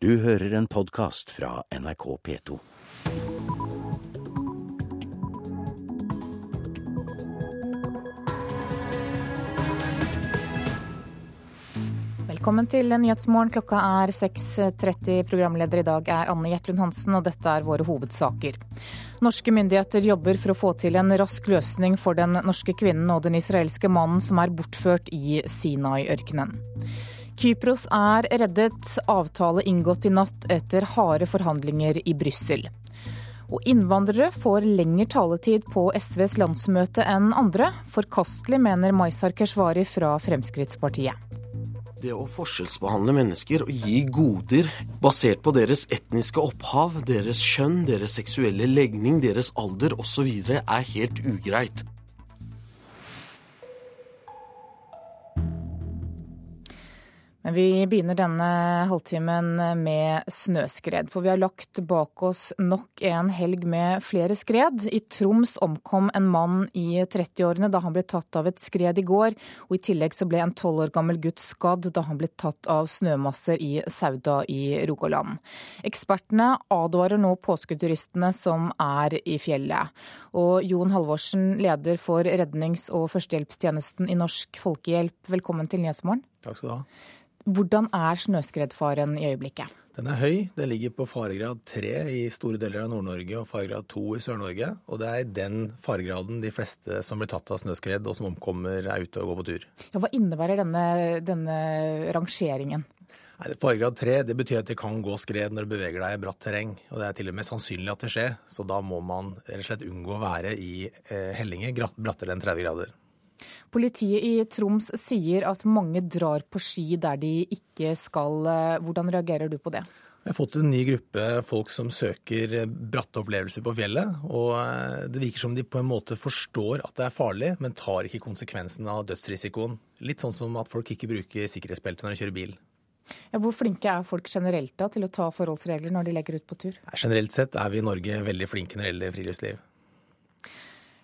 Du hører en podkast fra NRK P2. Velkommen til Nyhetsmorgen. Klokka er 6.30. Programleder i dag er Anne Jetlund Hansen, og dette er våre hovedsaker. Norske myndigheter jobber for å få til en rask løsning for den norske kvinnen og den israelske mannen som er bortført i Sinai-ørkenen. Kypros er reddet, avtale inngått i natt etter harde forhandlinger i Brussel. Og innvandrere får lengre taletid på SVs landsmøte enn andre. Forkastelig, mener Maisar Keshvari fra Fremskrittspartiet. Det å forskjellsbehandle mennesker og gi goder basert på deres etniske opphav, deres kjønn, deres seksuelle legning, deres alder osv. er helt ugreit. Vi begynner denne halvtimen med snøskred. For vi har lagt bak oss nok en helg med flere skred. I Troms omkom en mann i 30-årene da han ble tatt av et skred i går. Og i tillegg så ble en tolv år gammel gutt skadd da han ble tatt av snømasser i Sauda i Rogaland. Ekspertene advarer nå påsketuristene som er i fjellet. Og Jon Halvorsen, leder for rednings- og førstehjelpstjenesten i Norsk Folkehjelp, velkommen til Nyhetsmorgen. Takk skal du ha. Hvordan er snøskredfaren i øyeblikket? Den er høy. Den ligger på faregrad 3 i store deler av Nord-Norge og faregrad 2 i Sør-Norge. Og det er i den faregraden de fleste som blir tatt av snøskred og som omkommer, er ute og går på tur. Ja, hva innebærer denne, denne rangeringen? Nei, faregrad 3 det betyr at det kan gå skred når du beveger deg i bratt terreng. Og det er til og med sannsynlig at det skjer. Så da må man rett og slett unngå å være i eh, hellinger brattere enn 30 grader. Politiet i Troms sier at mange drar på ski der de ikke skal. Hvordan reagerer du på det? Vi har fått en ny gruppe folk som søker bratte opplevelser på fjellet. Og det virker som de på en måte forstår at det er farlig, men tar ikke konsekvensen av dødsrisikoen. Litt sånn som at folk ikke bruker sikkerhetsbelte når de kjører bil. Ja, hvor flinke er folk generelt da til å ta forholdsregler når de legger ut på tur? Generelt sett er vi i Norge veldig flinke når det gjelder friluftsliv.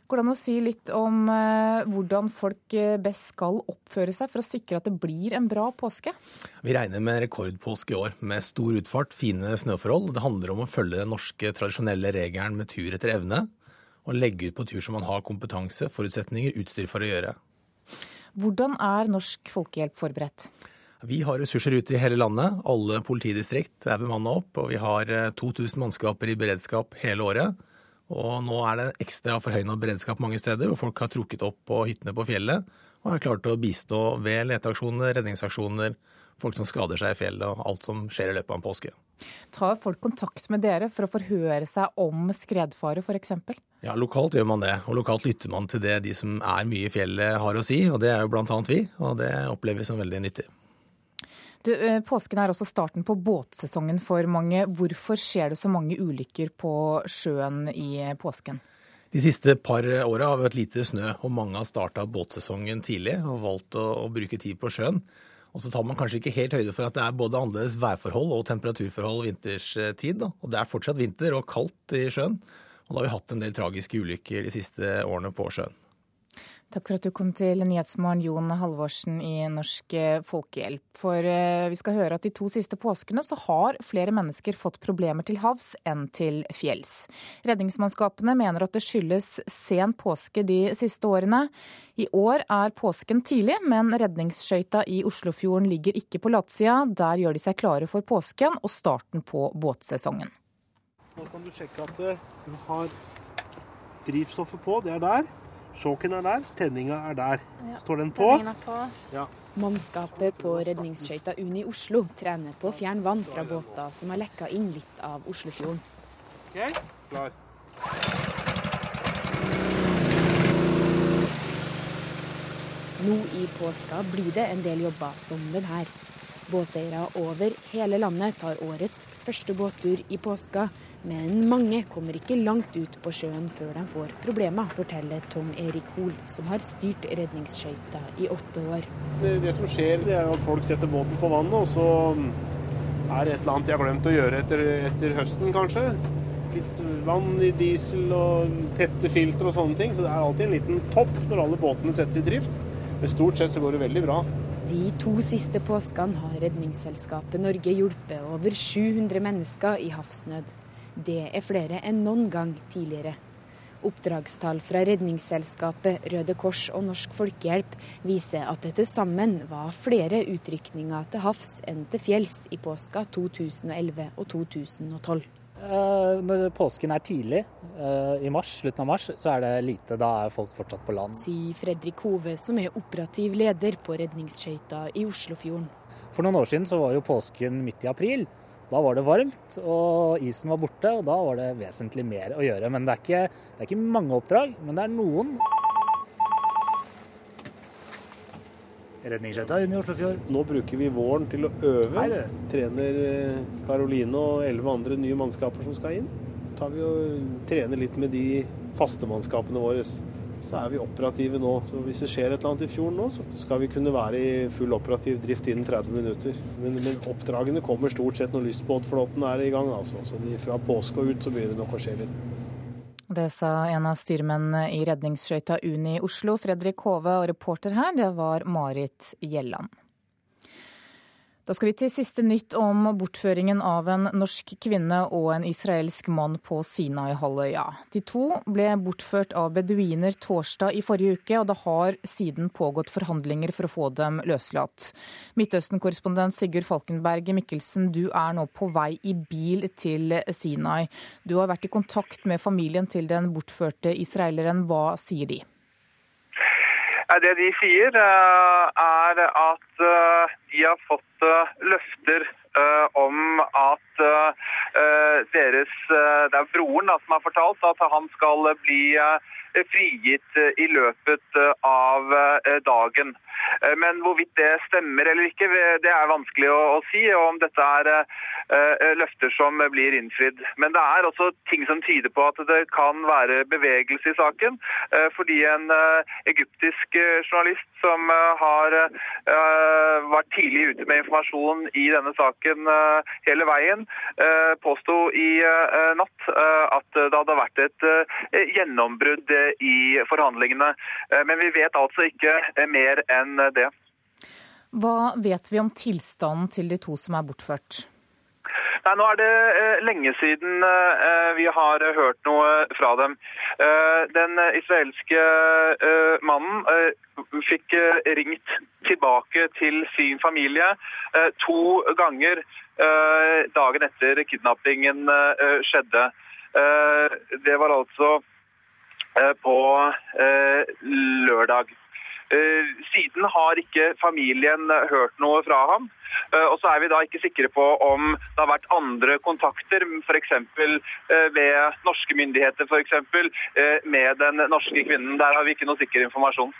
Går det an å si litt om eh, hvordan folk best skal oppføre seg for å sikre at det blir en bra påske? Vi regner med rekordpåske i år, med stor utfart, fine snøforhold. Det handler om å følge den norske tradisjonelle regelen med tur etter evne, og legge ut på tur som man har kompetanse, forutsetninger, utstyr for å gjøre. Hvordan er Norsk Folkehjelp forberedt? Vi har ressurser ute i hele landet. Alle politidistrikt er bemanna opp, og vi har 2000 mannskaper i beredskap hele året. Og nå er det ekstra forhøyna beredskap mange steder, og folk har trukket opp på hyttene på fjellet og er klart til å bistå ved leteaksjoner, redningsaksjoner, folk som skader seg i fjellet og alt som skjer i løpet av en påske. Tar folk kontakt med dere for å forhøre seg om skredfare f.eks.? Ja, lokalt gjør man det. Og lokalt lytter man til det de som er mye i fjellet har å si, og det er jo blant annet vi. Og det opplever vi som veldig nyttig. Du, påsken er også starten på båtsesongen for mange. Hvorfor skjer det så mange ulykker på sjøen i påsken? De siste par åra har vi hatt lite snø, og mange har starta båtsesongen tidlig og valgt å, å, bruke tid på sjøen. Og så tar man kanskje ikke helt høyde for at det er både annerledes værforhold og temperaturforhold vinterstid. Da. Og det er fortsatt vinter og kaldt i sjøen. Og da har vi hatt en del tragiske ulykker de siste årene på sjøen. Takk for at du kom til Nyhetsmorgen, Jon Halvorsen i Norsk Folkehjelp. For vi skal høre at de to siste påskene så har flere mennesker fått problemer til havs enn til fjells. Redningsmannskapene mener at det skyldes sen påske de siste årene. I år er påsken tidlig, men redningsskøyta i Oslofjorden ligger ikke på latsida. Der gjør de seg klare for påsken og starten på båtsesongen. Nå kan du sjekke at du har drivstoffet på. Det er der. Sjåken er der, tenninga er der. Ja, Står den på? på. Ja. Mannskapet på redningsskøyta Uni Oslo trener på å fjerne vann fra båter som har lekka inn litt av Oslofjorden. Ok, klar. Nå i påska blir det en del jobber som den her. Båteiere over hele landet tar årets første båttur i påska, men mange kommer ikke langt ut på sjøen før de får problemer, forteller Tom Erik Hoel, som har styrt redningsskøyta i åtte år. Det, det, som skjer, det er at folk setter båten på vannet, og så er det et eller annet de har glemt å gjøre etter, etter høsten, kanskje. Litt vann i diesel og tette filter og sånne ting. Så det er alltid en liten topp når alle båtene settes i drift. Men stort sett så går det veldig bra. De to siste påskene har Redningsselskapet Norge hjulpet over 700 mennesker i havsnød. Det er flere enn noen gang tidligere. Oppdragstall fra Redningsselskapet, Røde Kors og Norsk Folkehjelp viser at det til sammen var flere utrykninger til havs enn til fjells i påska 2011 og 2012. Eh, når påsken er tidlig, eh, i mars, slutten av mars, så er det lite. Da er folk fortsatt på land. Sier Fredrik Hove, som er operativ leder på redningsskøyta i Oslofjorden. For noen år siden så var jo påsken midt i april. Da var det varmt, og isen var borte, og da var det vesentlig mer å gjøre. Men det er ikke, det er ikke mange oppdrag, men det er noen. Redningsskøyta i Oslofjord. Nå bruker vi våren til å øve. Hei. Trener eh, Karoline og elleve andre nye mannskaper som skal inn. tar vi og trener litt med de faste mannskapene våre. Så er vi operative nå. Så hvis det skjer et eller annet i fjorden nå, så skal vi kunne være i full operativ drift innen 30 minutter. Men, men oppdragene kommer stort sett når lystbåtflåten er i gang. Altså. Så de, fra påske og ut så begynner det nok å skje litt. Det sa en av styrmennene i redningsskøyta Uni Oslo, Fredrik Hove, og reporter her, det var Marit Gjelland. Da skal vi til siste nytt om bortføringen av en norsk kvinne og en israelsk mann på Sinai-halvøya. De to ble bortført av beduiner torsdag i forrige uke, og det har siden pågått forhandlinger for å få dem løslatt. Midtøsten-korrespondent Sigurd Falkenberg Mikkelsen, du er nå på vei i bil til Sinai. Du har vært i kontakt med familien til den bortførte israeleren. Hva sier de? Det de sier, er at de har fått løfter om at deres Det er broren som har fortalt at han skal bli frigitt i løpet av dagen. Men hvorvidt det stemmer eller ikke, det er vanskelig å, si. Og om dette er løfter som blir innfridd. Men det er også ting som tyder på at det kan være bevegelse i saken. Fordi en egyptisk journalist som har vært tidlig ute med informasjon i denne saken hele veien, påsto i natt at det hadde vært et gjennombrudd i forhandlingene. Men vi vet altså ikke mer enn det. Hva vet vi om tilstanden til de to som er bortført? Nei, Nå er det eh, lenge siden eh, vi har hørt noe fra dem. Eh, den israelske eh, mannen eh, fikk eh, ringt tilbake til sin familie eh, to ganger eh, dagen etter kidnappingen eh, skjedde. Eh, det var altså eh, på eh, lørdag. Eh, Siden har ikke familien hørt noe fra ham. Eh, Og så er vi da ikke sikre på om det har vært andre kontakter, f.eks. ved norske myndigheter f.eks. eh, med den norske kvinnen. Der har vi ikke noe sikker informasjon.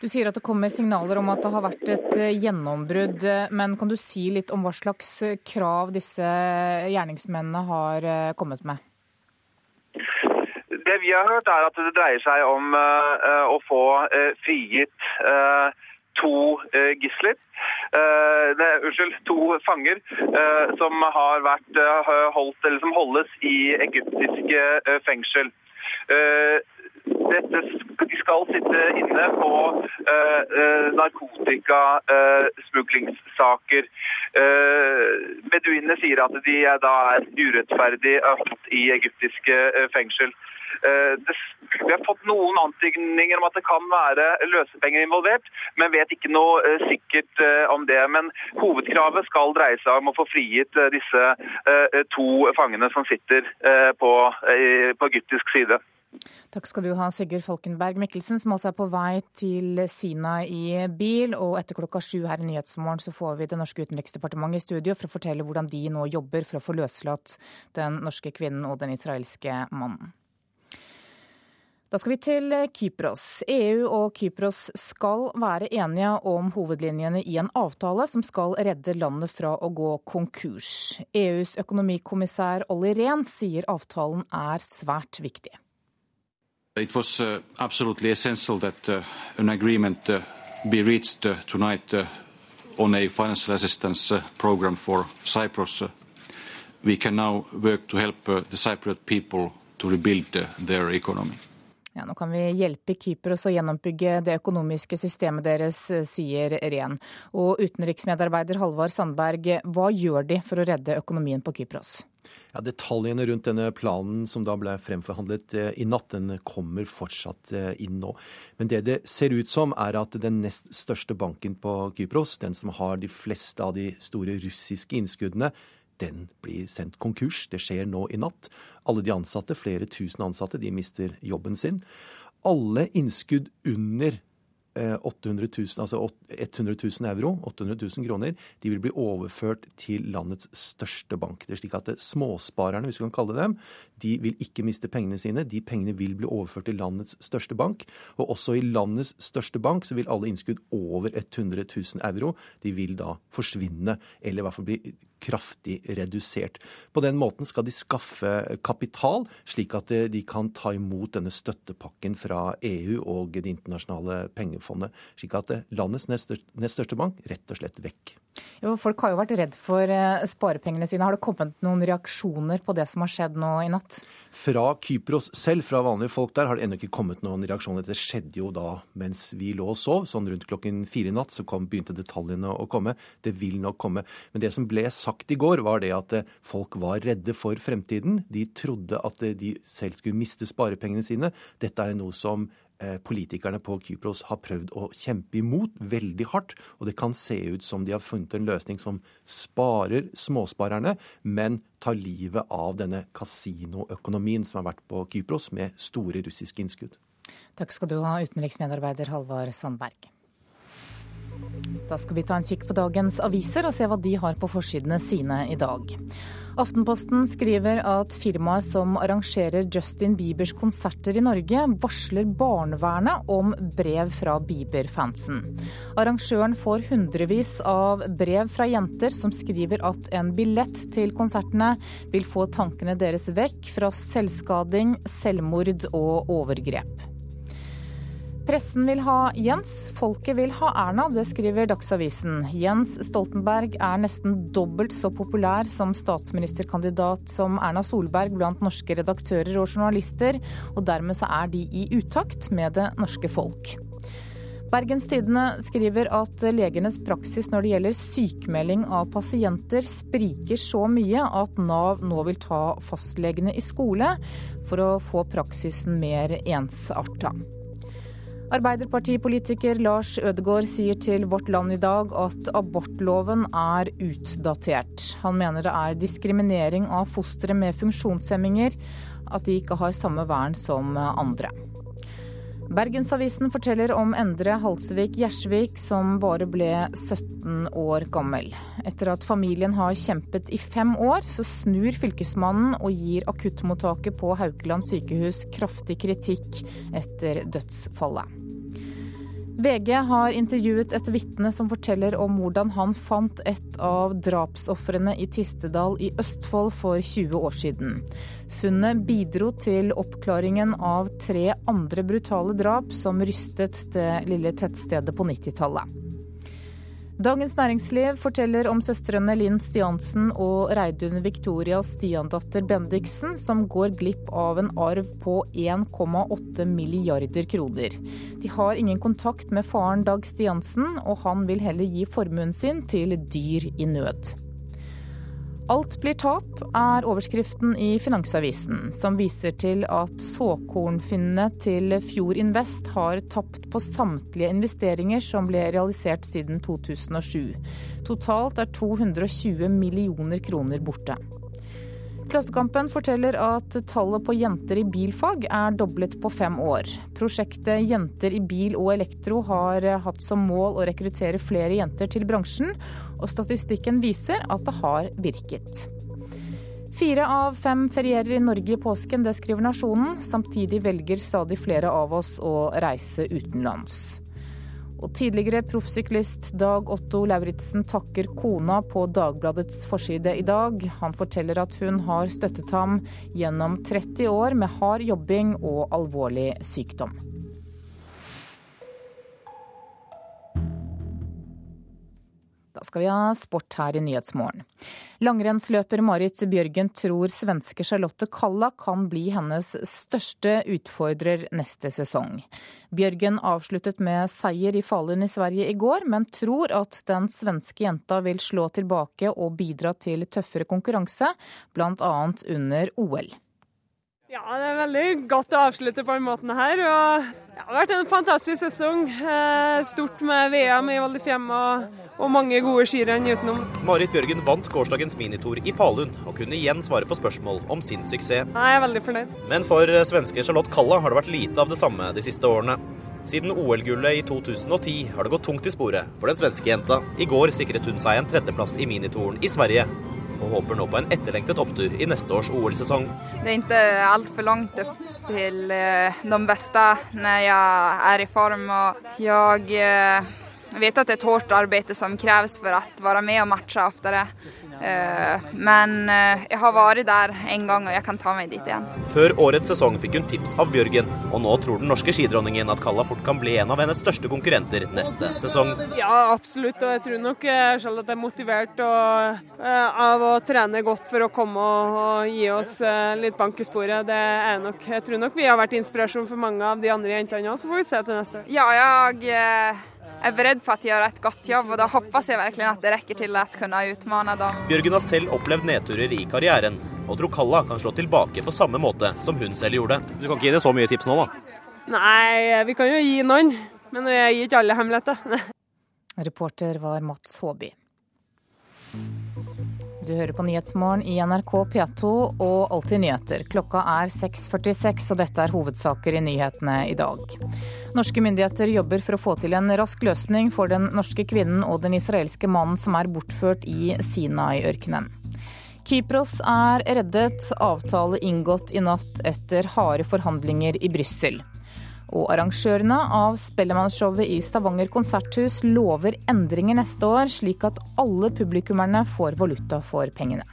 Du sier at det kommer signaler om at det har vært et eh, gjennombrudd. eh, Men kan du si litt om hva slags eh, krav disse gjerningsmennene har eh, kommet med? Det vi har hørt, er at det dreier seg om uh, å få uh, frigitt uh, to gisler. Det, unnskyld, to fanger som har vært holdt, eller som holdes i egyptiske fengsel. Dette, de skal sitte inne på uh, uh, narkotikasmuglingssaker. Uh, beduinene sier at de er, da er urettferdig holdt i egyptiske uh, fengsel. Det, vi har fått noen antydninger om at det kan være løsepenger involvert, men vet ikke noe uh, sikkert uh, om det. Men hovedkravet skal dreie seg om å få frigitt disse to fangene som sitter på, på egyptisk side. Takk skal du ha, Sigurd Falkenberg Mikkelsen, som også er på vei til Sina i bil. Og etter klokka sju her i Nyhetsmorgen så får vi det norske utenriksdepartementet i studio for å fortelle hvordan de nå jobber for å få løslatt den norske kvinnen og den israelske mannen. Da skal vi til Kypros. EU og Kypros skal være enige om hovedlinjene i en avtale som skal redde landet fra å gå konkurs. EUs økonomikommissær Olli Rehn sier avtalen er svært viktig. It was uh, absolutely essential that uh, an agreement uh, be reached uh, uh, uh, for Cyprus. Uh, we can now work to help uh, Cypriot people to rebuild uh, their economy. Ja, nå kan vi hjelpe Kypros å gjenoppbygge det økonomiske systemet deres, sier Ren. Og utenriksmedarbeider Halvard Sandberg, hva gjør de for å redde økonomien på Kypros? Ja, Detaljene rundt denne planen som da ble fremforhandlet eh, i natt, den kommer fortsatt eh, inn nå. Men det det ser ut som, er at den nest største banken på Kypros, den som har de fleste av de store russiske innskuddene, den blir sendt konkurs. Det skjer nå i natt. Alle de ansatte, flere tusen ansatte, de mister jobben sin. Alle innskudd under 800 000, altså 100 000 euro, 800 000 kroner, de vil bli overført til landets største bank. Det er slik at Småsparerne, hvis vi kan kalle dem, de vil ikke miste pengene sine. De pengene vil bli overført til landets største bank. Og også i landets største bank så vil alle innskudd over 100 000 euro de vil da forsvinne, eller i hvert fall bli kraftig redusert. På den måten skal de skaffe kapital, slik at de kan ta imot denne støttepakken fra EU og Det internasjonale pengefondet. Slik at landets nest største bank rett og slett vekk. Jo, folk har jo vært redd for eh, sparepengene sine. Har det kommet noen reaksjoner på det som har skjedd nå i natt? Fra Kypros selv, fra vanlige folk der, har det ennå ikke kommet noen reaksjoner. Det skjedde jo da mens vi lå og sov. Sånn rundt klokken fire i natt så kom, begynte detaljene å komme. Det vil nok komme. Men det som ble sagt i går, var det at eh, folk var redde for fremtiden. De trodde at eh, de selv skulle miste sparepengene sine. Dette er noe som Eh, politikerne på Kypros har prøvd å kjempe imot veldig hardt. Og det kan se ut som de har funnet en løsning som sparer småsparerne, men tar livet av denne kasinoøkonomien som har vært på Kypros, med store russiske innskudd. Takk skal du ha, utenriksmedarbeider Halvard Sandberg. Da skal vi ta en kikk på dagens aviser og se hva de har på forsidene sine i dag. Aftenposten skriver at firmaet som arrangerer Justin Biebers konserter i Norge, varsler barnevernet om brev fra Bieber-fansen. Arrangøren får hundrevis av brev fra jenter som skriver at en billett til konsertene vil få tankene deres vekk fra selvskading, selvmord og overgrep. Pressen vil ha Jens, folket vil ha Erna, det skriver Dagsavisen. Jens Stoltenberg er nesten dobbelt så populær som statsministerkandidat som Erna Solberg blant norske redaktører og journalister, og dermed så er de i utakt med det norske folk. Bergens Tidende skriver at legenes praksis når det gjelder sykemelding av pasienter spriker så mye at Nav nå vil ta fastlegene i skole for å få praksisen mer ensarta. Arbeiderpartipolitiker Lars Ødegaard sier til Vårt Land i dag at abortloven er utdatert. Han mener det er diskriminering av fostre med funksjonshemminger, at de ikke har samme vern som andre. Bergensavisen forteller om Endre Halsvik Gjersvik, som bare ble 17 år gammel. Etter at familien har kjempet i fem år, så snur fylkesmannen og gir akuttmottaket på Haukeland sykehus kraftig kritikk etter dødsfallet. VG har intervjuet et vitne som forteller om hvordan han fant et av drapsofrene i Tistedal i Østfold for 20 år siden. Funnet bidro til oppklaringen av tre andre brutale drap som rystet det lille tettstedet på 90-tallet. Dagens Næringsliv forteller om søstrene Linn Stiansen og Reidun Victoria Stiandatter Bendiksen, som går glipp av en arv på 1,8 milliarder kroner. De har ingen kontakt med faren Dag Stiansen, og han vil heller gi formuen sin til dyr i nød. Alt blir tap, er overskriften i Finansavisen, som viser til at såkornfinnene til Fjord Invest har tapt på samtlige investeringer som ble realisert siden 2007. Totalt er 220 millioner kroner borte. Klassekampen forteller at tallet på jenter i bilfag er doblet på fem år. Prosjektet Jenter i bil og elektro har hatt som mål å rekruttere flere jenter til bransjen, og statistikken viser at det har virket. Fire av fem ferierer i Norge i påsken, det skriver Nasjonen. Samtidig velger stadig flere av oss å reise utenlands. Og tidligere proffsyklist Dag Otto Lauritzen takker kona på Dagbladets forside i dag. Han forteller at hun har støttet ham gjennom 30 år med hard jobbing og alvorlig sykdom. Da skal vi ha sport her i Nyhetsmorgen. Langrennsløper Marit Bjørgen tror svenske Charlotte Kalla kan bli hennes største utfordrer neste sesong. Bjørgen avsluttet med seier i Falun i Sverige i går, men tror at den svenske jenta vil slå tilbake og bidra til tøffere konkurranse, bl.a. under OL. Ja, det er veldig godt å avslutte på den måten her. og Det har vært en fantastisk sesong. Eh, stort med VM i Val di Fiemme og, og, mange gode skirenn utenom. Marit Bjørgen vant gårsdagens minitor i Falun, og kunne igjen svare på spørsmål om sin suksess. Jeg er veldig fornøyd. Men for eh, svenske Charlotte Kalla har det vært lite av det samme de siste årene. Siden OL-gullet i 2010 har det gått tungt i sporet for den svenske jenta. I går sikret hun seg en tredjeplass i minitoren i Sverige, og håper nå på en etterlengtet opptur i neste års OL-sesong. Det er ikke altfor langt til eh, de beste når jeg er i form. og Jeg eh, vet at det er et hardt arbeid som kreves for å være med og matche oftere. Eh, men jeg har vært der en gang, og jeg kan ta meg dit igjen. Før årets sesong fikk hun tips av Bjørgen, og nå tror den norske skidronningen at Kalla fort kan bli en av hennes største konkurrenter neste sesong. Ja, absolutt, og jeg tror nok selv at jeg er motivert og, av å trene godt for å komme og, og gi oss litt bank i sporet. Det er nok, jeg tror nok vi har vært inspirasjon for mange av de andre jentene òg, så får vi se til neste år. Ja, jeg er redd for at de gjør et godt jobb, og da håper jeg virkelig at det rekker til at kunne utmane dem. Bjørgen har selv opplevd nedturer i karrieren, og tror Kalla kan slå tilbake på samme måte som hun selv gjorde. Du kan ikke gi det så mye tips nå, da? Nei, vi kan jo gi noen, men jeg gir ikke alle hemmeligheter. Reporter var Mats Håby. Du hører på Nyhetsmorgen i NRK P2 og Alltid nyheter. Klokka er 6.46, og dette er hovedsaker i nyhetene i dag. Norske myndigheter jobber for å få til en rask løsning for den norske kvinnen og den israelske mannen som er bortført i Sinai-ørkenen. Kypros er reddet, avtale inngått i natt etter harde forhandlinger i Brussel. Og arrangørene av Spellemannsshowet i Stavanger konserthus lover endringer neste år, slik at alle publikummerne får valuta for pengene.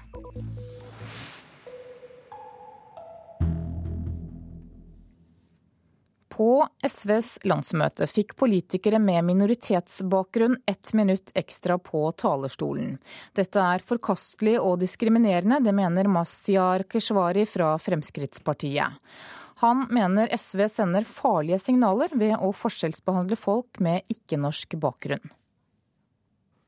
På SVs landsmøte fikk politikere med minoritetsbakgrunn ett minutt ekstra på talerstolen. Dette er forkastelig og diskriminerende, det mener Mazyar Keshvari fra Fremskrittspartiet. Han mener SV sender farlige signaler ved å forskjellsbehandle folk med ikke-norsk bakgrunn.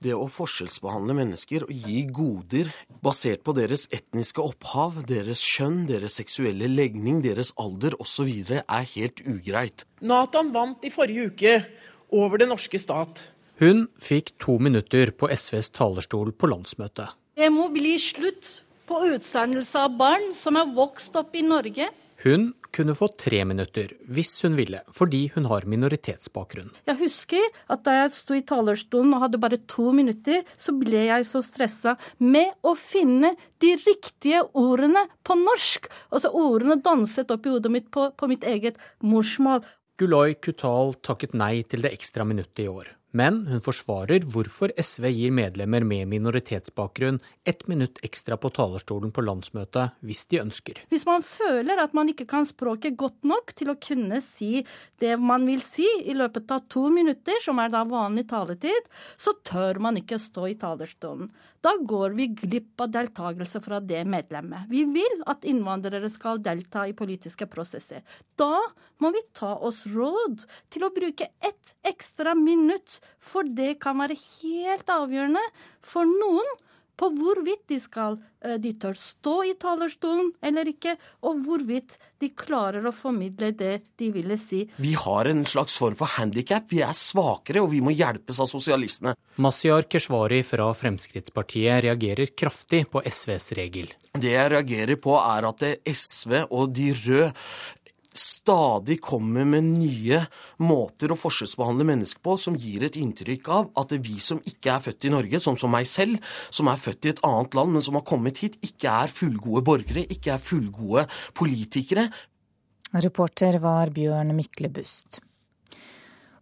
Det å forskjellsbehandle mennesker og gi goder basert på deres etniske opphav, deres kjønn, deres seksuelle legning, deres alder osv. er helt ugreit. Nathan vant i forrige uke over det norske stat. Hun fikk to minutter på SVs talerstol på landsmøtet. Det må bli slutt på utsendelse av barn som er vokst opp i Norge. Hun kunne få tre minutter hvis hun ville, fordi hun har minoritetsbakgrunn. Jeg husker at da jeg sto i talerstolen og hadde bare to minutter, så ble jeg så stressa med å finne de riktige ordene på norsk. Altså ordene danset opp i hodet mitt på, på mitt eget morsmål. Gulay Kutal takket nei til det ekstra minuttet i år. Men hun forsvarer hvorfor SV gir medlemmer med minoritetsbakgrunn ett minutt ekstra på talerstolen på landsmøtet hvis de ønsker. Hvis man føler at man ikke kan språket godt nok til å kunne si det man vil si i løpet av to minutter, som er da vanlig taletid, så tør man ikke stå i talerstolen. Da går vi glipp av deltakelse fra det medlemmet. Vi vil at innvandrere skal delta i politiske prosesser. Da må vi ta oss råd til å bruke ett ekstra minutt, for det kan være helt avgjørende for noen på hvorvidt de skal eh, de tør stå i talerstolen eller ikke, og hvorvidt de klarer å formidle det de ville si. Vi har en slags form for handikap. Vi er svakere, og vi må hjelpes av sosialistene. Mazyar Keshvari fra Fremskrittspartiet reagerer kraftig på SVs regel. Det jeg reagerer på, er at SV og de røde stadig kommer med nye måter å forskjellsbehandle mennesker på som gir et inntrykk av at vi som ikke er født i Norge, som som meg selv, som er født i et annet land, men som har kommet hit, ikke er fullgode borgere, ikke er fullgode politikere. Reporter var Bjørn Myklebust.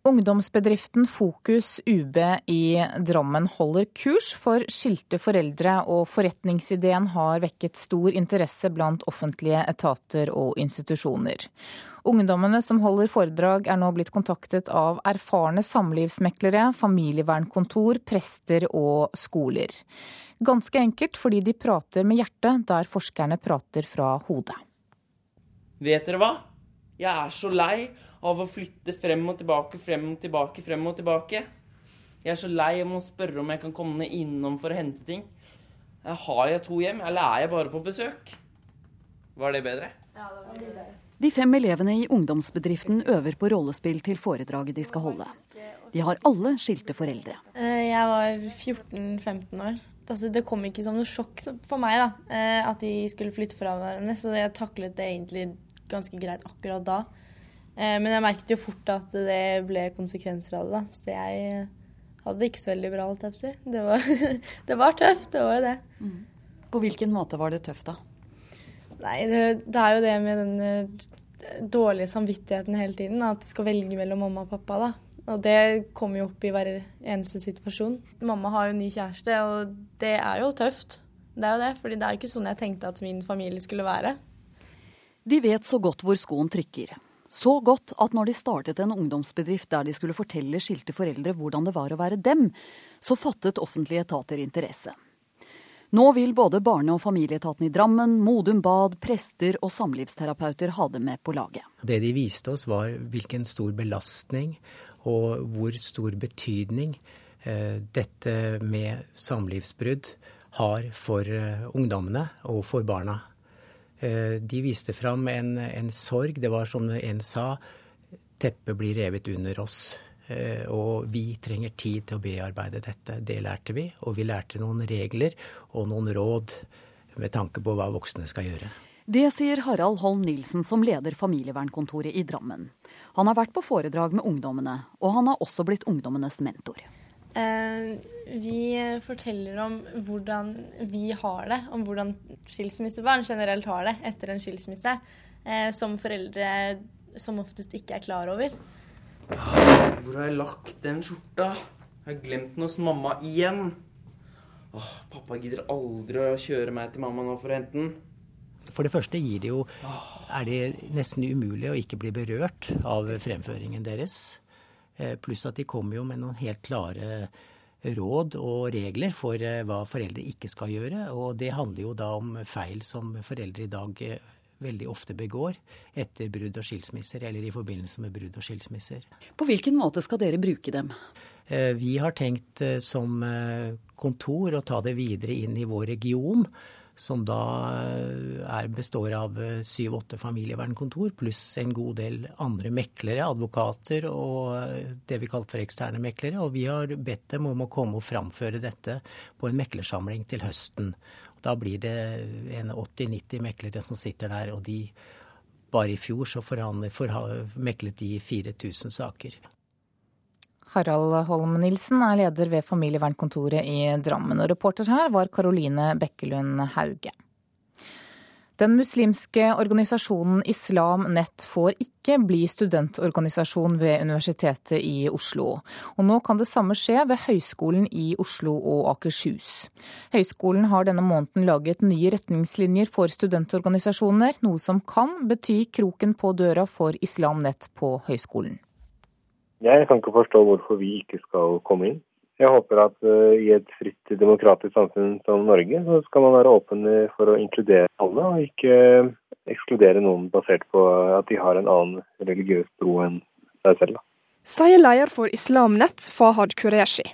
Ungdomsbedriften Fokus UB i Drammen holder kurs for skilte foreldre, og forretningsideen har vekket stor interesse blant offentlige etater og institusjoner. Ungdommene som holder foredrag er nå blitt kontaktet av erfarne samlivsmeklere, familievernkontor, prester og skoler. Ganske enkelt fordi de prater med hjertet der forskerne prater fra hodet. Vet dere hva? Jeg er så lei av å flytte frem og tilbake, frem og tilbake, frem og tilbake. Jeg er så lei av å spørre om jeg kan komme ned innom for å hente ting. Har jeg to hjem, eller er jeg bare på besøk? Var det bedre? Ja, det var bedre. De fem elevene i ungdomsbedriften øver på rollespill til foredraget de skal holde. De har alle skilte foreldre. Eh, jeg var 14-15 år. Altså, det kom ikke som noe sjokk for meg da, eh, at de skulle flytte fra hverandre, så jeg taklet det egentlig ganske greit akkurat da. Eh, men jeg merket jo fort at det ble konsekvenser av det, da. Så jeg hadde det ikke så veldig bra, holdt jeg på å si. Det var, det var tøft, det var jo det. Mm. På hvilken måte var det tøft, da? Nei, det, det er jo det med den eh, dårlige samvittigheten hele tiden. At du skal velge mellom mamma og pappa, da. Og det kommer jo opp i hver eneste situasjon. Mamma har jo ny kjæreste, og det er jo tøft. Det er jo det, fordi det er jo ikke sånn jeg tenkte at min familie skulle være. De vet så godt hvor skoen trykker. Så godt at når de startet en ungdomsbedrift der de skulle fortelle skilte foreldre hvordan det var å være dem, så fattet offentlige etater interesse. Nå vil både barne- og familieetaten i Drammen, Modum Bad, prester og samlivsterapeuter ha det med på laget. Det de viste oss var hvilken stor belastning og hvor stor betydning eh, dette med samlivsbrudd har for eh, ungdommene og for barna. Eh, de viste fram en, en, sorg. Det var som en sa, teppet blir revet under oss. Eh, og vi trenger tid til å bearbeide dette. Det lærte vi. Og vi lærte noen regler og noen råd med tanke på hva voksne skal gjøre. Det sier Harald Holm Nilsen som leder familievernkontoret i Drammen. Han har vært på foredrag med ungdommene, og han har også blitt ungdommenes mentor. Eh, vi forteller om hvordan vi har det, om hvordan skilsmissebarn generelt har det etter en skilsmisse, eh, som foreldre som oftest ikke er klar over. Hvor har jeg lagt den skjorta? Jeg har glemt den hos mamma igjen. Åh, pappa gidder aldri å kjøre meg til mamma nå for å hente den. For det første gir det jo, er det nesten umulig å ikke bli berørt av fremføringen deres. Eh, pluss at de kommer jo med noen helt klare råd og regler for eh, hva foreldre ikke skal gjøre. Og det handler jo da om feil som foreldre i dag eh, veldig ofte begår etter brudd og skilsmisser, eller i forbindelse med brudd og skilsmisser. På hvilken måte skal dere bruke dem? Vi har tenkt som kontor å ta det videre inn i vår region som da eh, består av eh, syv-åtte familievernkontor pluss en god del andre meklere, advokater og eh, det vi kalte for eksterne meklere. Og vi har bedt dem om å komme og framføre dette på en meklersamling til høsten. Da blir det en 80-90 meklere som sitter der, og de bare i fjor så meklet de 4000 saker. Harald Holm Nilsen er leder ved familievernkontoret i Drammen, og reporter her var Karoline Bekkelund Hauge. Den muslimske organisasjonen Islam Nett får ikke bli studentorganisasjon ved Universitetet i Oslo. Og nå kan det samme skje ved Høgskolen i Oslo og Akershus. Høgskolen har denne måneden laget nye retningslinjer for studentorganisasjoner, noe som kan bety kroken på døra for Islam Nett på høyskolen. Jeg kan ikke forstå hvorfor vi ikke skal komme inn. Jeg håper at uh, i et fritt, demokratisk samfunn som Norge, så skal man være åpen for å inkludere alle, og ikke ekskludere noen basert på at de har en annen religiøs tro enn seg selv. Sier leder for Islamnett, Fahad Qureshi.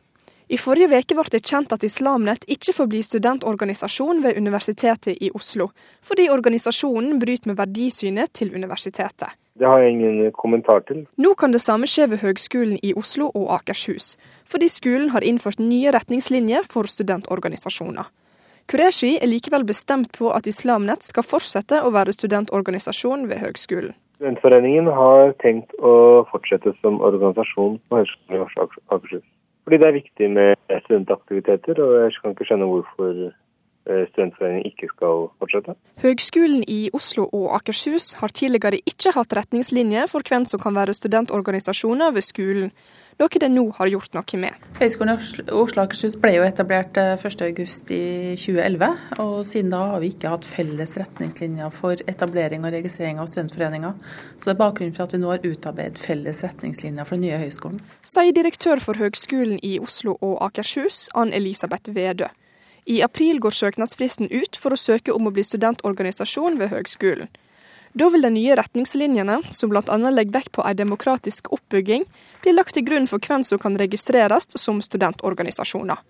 I forrige uke ble det kjent at Islamnett ikke får bli studentorganisasjon ved Universitetet i Oslo, fordi organisasjonen bryter med verdisynet til universitetet. Det har jeg ingen kommentar til. Nå kan det samme skje ved Høgskolen i Oslo og Akershus, fordi skolen har innført nye retningslinjer for studentorganisasjoner. Qureshi er likevel bestemt på at Islamnett skal fortsette å være studentorganisasjon ved høgskolen. Studentforeningen har tenkt å fortsette som organisasjon på Høgskolen i Akershus. Fordi det er viktig med studentaktiviteter, og jeg kan ikke skjønne hvorfor studentforeningen ikke skal fortsette. Høgskolen i Oslo og Akershus har tidligere ikke hatt retningslinjer for hvem som kan være studentorganisasjoner ved skolen, noe det nå har gjort noe med. Høgskolen i Oslo og Akershus ble jo etablert 1.8 i 2011, og siden da har vi ikke hatt felles retningslinjer for etablering og registrering av studentforeninger. Så det er bakgrunnen for at vi nå har utarbeidet felles retningslinjer for den nye høgskolen. Sier direktør for Høgskolen i Oslo og Akershus, Ann Elisabeth Vedø. I april går søknadsfristen ut for å søke om å bli studentorganisasjon ved høgskolen. Da vil de nye retningslinjene, som bl.a. legger vekt på en demokratisk oppbygging, bli lagt til grunn for hvem som kan registreres som studentorganisasjoner.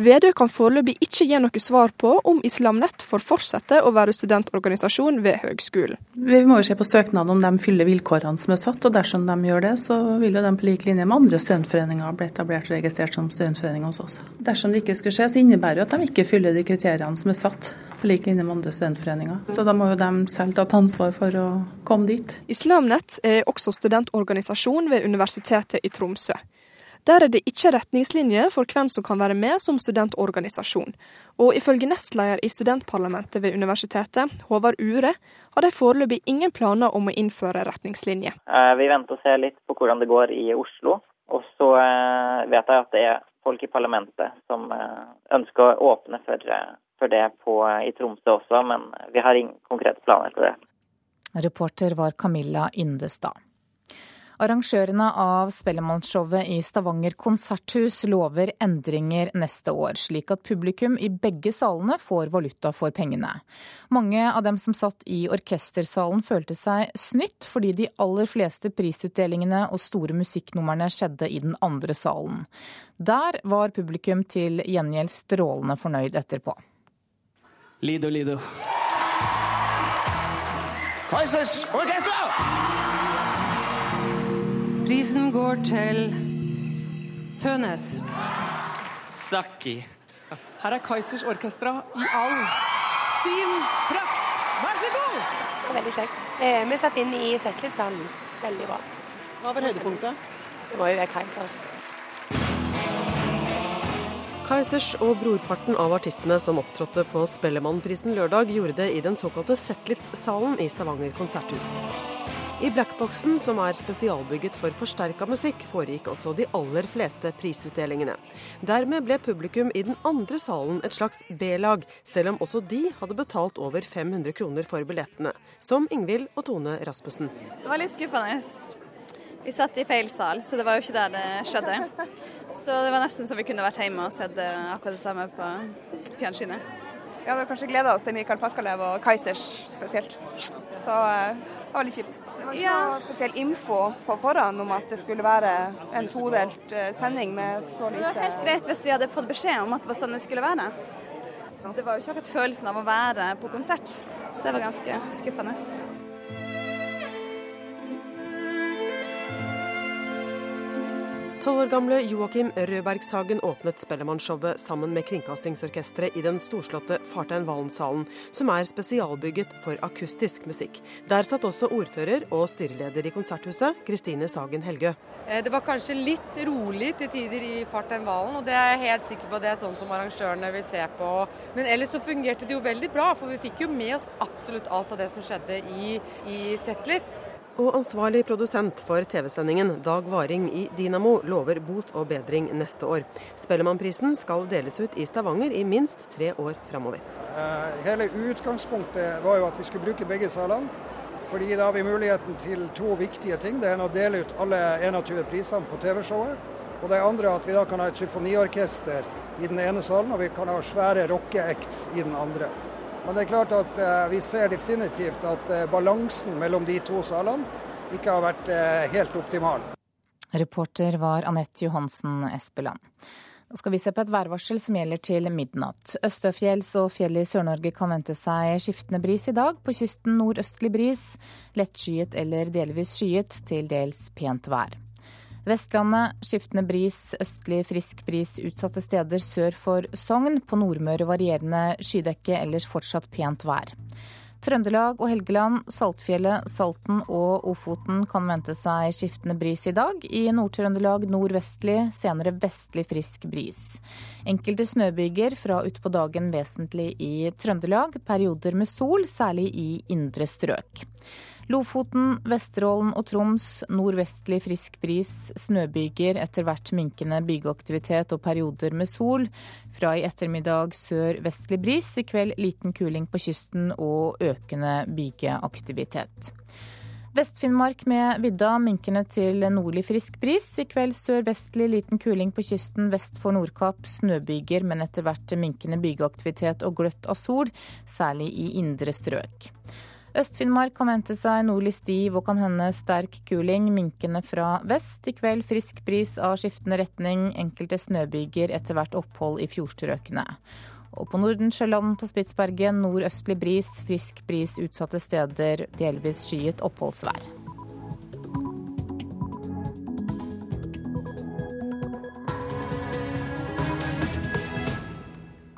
Vedø kan foreløpig ikke gi noe svar på om Islamnett får fortsette å være studentorganisasjon ved høgskolen. Vi må jo se på søknaden om de fyller vilkårene som er satt, og dersom de gjør det, så vil jo de på lik linje med andre studentforeninger bli etablert og registrert som studentforening hos oss. Dersom det ikke skulle skje, så innebærer det at de ikke fyller de kriteriene som er satt på lik linje med andre studentforeninger. Så da må jo de selv ta ansvar for å komme dit. Islamnett er også studentorganisasjon ved Universitetet i Tromsø. Der er det ikke retningslinjer for hvem som kan være med som studentorganisasjon. Og ifølge nestleder i studentparlamentet ved universitetet, Håvard Ure, har de foreløpig ingen planer om å innføre retningslinjer. Eh, vi venter og ser litt på hvordan det går i Oslo. Og så eh, vet jeg at det er folk i parlamentet som eh, ønsker å åpne for, for det på, i Tromsø også, men vi har ingen konkrete planer for det. Reporter var Camilla Indestad. Arrangørene av Spellemannshowet i Stavanger konserthus lover endringer neste år, slik at publikum i begge salene får valuta for pengene. Mange av dem som satt i orkestersalen følte seg snytt, fordi de aller fleste prisutdelingene og store musikknumrene skjedde i den andre salen. Der var publikum til gjengjeld strålende fornøyd etterpå. Lido, Lido. Kaisers Orkestra! Prisen går til Tønes. Sakki. Her er Kaizers Orkestra i all sin prakt. Vær så god! Veldig kjekt. Eh, vi satt inn i Settlivssalen. Veldig bra. Hva var høydepunktet? Det må jo være Kaizers. Kaizers og brorparten av artistene som opptrådte på Spellemannprisen lørdag, gjorde det i den såkalte Settlitz-salen i Stavanger konserthus. I blackboxen, som er spesialbygget for forsterka musikk, foregikk også de aller fleste prisutdelingene. Dermed ble publikum i den andre salen et slags B-lag, selv om også de hadde betalt over 500 kroner for billettene. Som Ingvild og Tone Rasmussen. Det var litt skuffende. Vi satt i feil sal, så det var jo ikke der det skjedde. Så det var nesten så vi kunne vært hjemme og sett eh, akkurat det samme på fjernsynet. Vi hadde kanskje gleda oss til Mikael Paskalev og Kaizers spesielt. Så eh, det var litt kjipt. Det var ikke ja. noe spesiell info på forhånd om at det skulle være en todelt eh, sending med så lite Det var helt greit hvis vi hadde fått beskjed om at det var sånn det skulle være. Det var jo ikke akkurat følelsen av å være på konsert, så det var ganske skuffende. Tolv år gamle Joakim Rødbergshagen åpnet Spellemannshowet sammen med Kringkastingsorkesteret i den storslåtte Fartein Valen-salen, som er spesialbygget for akustisk musikk. Der satt også ordfører og styreleder i Konserthuset, Kristine Sagen Helgø. Eh, det var kanskje litt rolig til tider i Fartein Valen, og det er jeg helt sikker på det er sånn som arrangørene vil se på. Men ellers så fungerte det jo veldig bra, for vi fikk jo med oss absolutt alt av det som skjedde i, i Zetlitz og ansvarlig produsent for TV-sendingen, Dag Varing i Dynamo, lover bot og bedring neste år. Spellemannprisen skal deles ut i Stavanger i minst tre år framover. Eh, hele utgangspunktet var jo at vi skulle bruke begge salene. Fordi da har vi muligheten til to viktige ting. Det ene å dele ut alle 21 prisene på TV-showet. Og det andre at vi da kan ha et symfoniorkester i den ene salen, og vi kan ha svære rockeacts i den andre. Men det er klart at eh, vi ser definitivt at eh, balansen mellom de to salene ikke har vært eh, helt optimal. Reporter var Anette Johansen Espeland. Nå skal vi se på et værvarsel som gjelder til midnatt. Østøfjells og fjell i Sør-Norge kan vente seg skiftende bris i dag. På kysten nordøstlig bris. Lettskyet eller delvis skyet, til dels pent vær. Vestlandet skiftende bris, østlig frisk bris utsatte steder sør for Sogn. På Nordmøre varierende skydekke, ellers fortsatt pent vær. Trøndelag og Helgeland, Saltfjellet, Salten og Ofoten kan vente seg skiftende bris i dag. I Nord-Trøndelag nordvestlig, senere vestlig frisk bris. Enkelte snøbyger fra utpå dagen vesentlig i Trøndelag. Perioder med sol, særlig i indre strøk. Lofoten, Vesterålen og Troms nordvestlig frisk bris, snøbyger, etter hvert minkende bygeaktivitet og perioder med sol. Fra i ettermiddag sør-vestlig bris, i kveld liten kuling på kysten og økende bygeaktivitet. Vest-Finnmark med vidda minkende til nordlig frisk bris. I kveld sørvestlig liten kuling på kysten vest for Nordkapp. Snøbyger, men etter hvert minkende bygeaktivitet og gløtt av sol, særlig i indre strøk. Øst-Finnmark kan vente seg nordlig stiv og kan hende sterk kuling, minkende fra vest. I kveld frisk bris av skiftende retning, enkelte snøbyger, etter hvert opphold i fjordstrøkene. Og på Nordensjøland på Spitsbergen nordøstlig bris, frisk bris utsatte steder, delvis skyet oppholdsvær.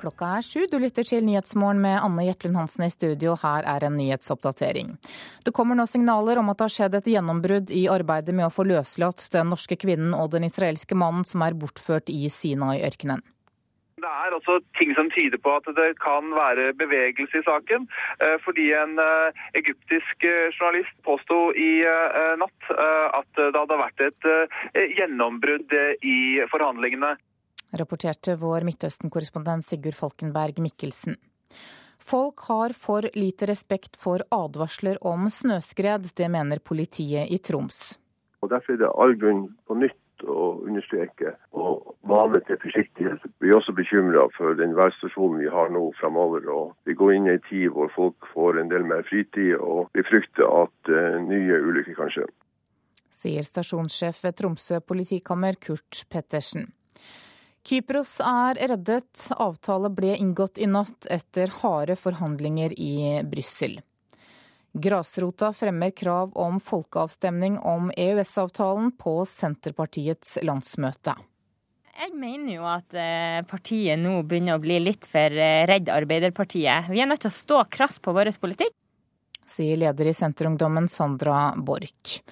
Klokka er sju. Du lytter til Nyhetsmorgen med Anne Jetlund Hansen i studio. Her er en nyhetsoppdatering. Det kommer nå signaler om at det har skjedd et gjennombrudd i arbeidet med å få løslatt den norske kvinnen og den israelske mannen som er bortført i Sinai-ørkenen. Det er også ting som tyder på at det kan være bevegelse i saken. Eh, fordi en eh, egyptisk eh, journalist påsto i natt at det hadde vært et gjennombrudd i forhandlingene rapporterte vår Midtøsten-korrespondent Sigurd Falkenberg Mikkelsen. Folk har for lite respekt for advarsler om snøskred, det mener politiet i Troms. Og Derfor er det all grunn på nytt å understreke og mane til forsiktighet. Vi er også bekymra for den værstasjonen vi har nå framover. Vi går inn i en tid hvor folk får en del mer fritid, og vi frykter at uh, nye ulykker kan skje. Sier stasjonssjef ved Tromsø politikammer Kurt Pettersen. Kypros er reddet. Avtale ble inngått i natt etter harde forhandlinger i Brussel. Grasrota fremmer krav om folkeavstemning om EØS-avtalen på Senterpartiets landsmøte. Jeg mener jo at eh, partiet nå begynner å bli litt for eh, redd Arbeiderpartiet. Vi er nødt til å stå krass på vår politikk. Sier leder i Senterungdommen Sandra Borch.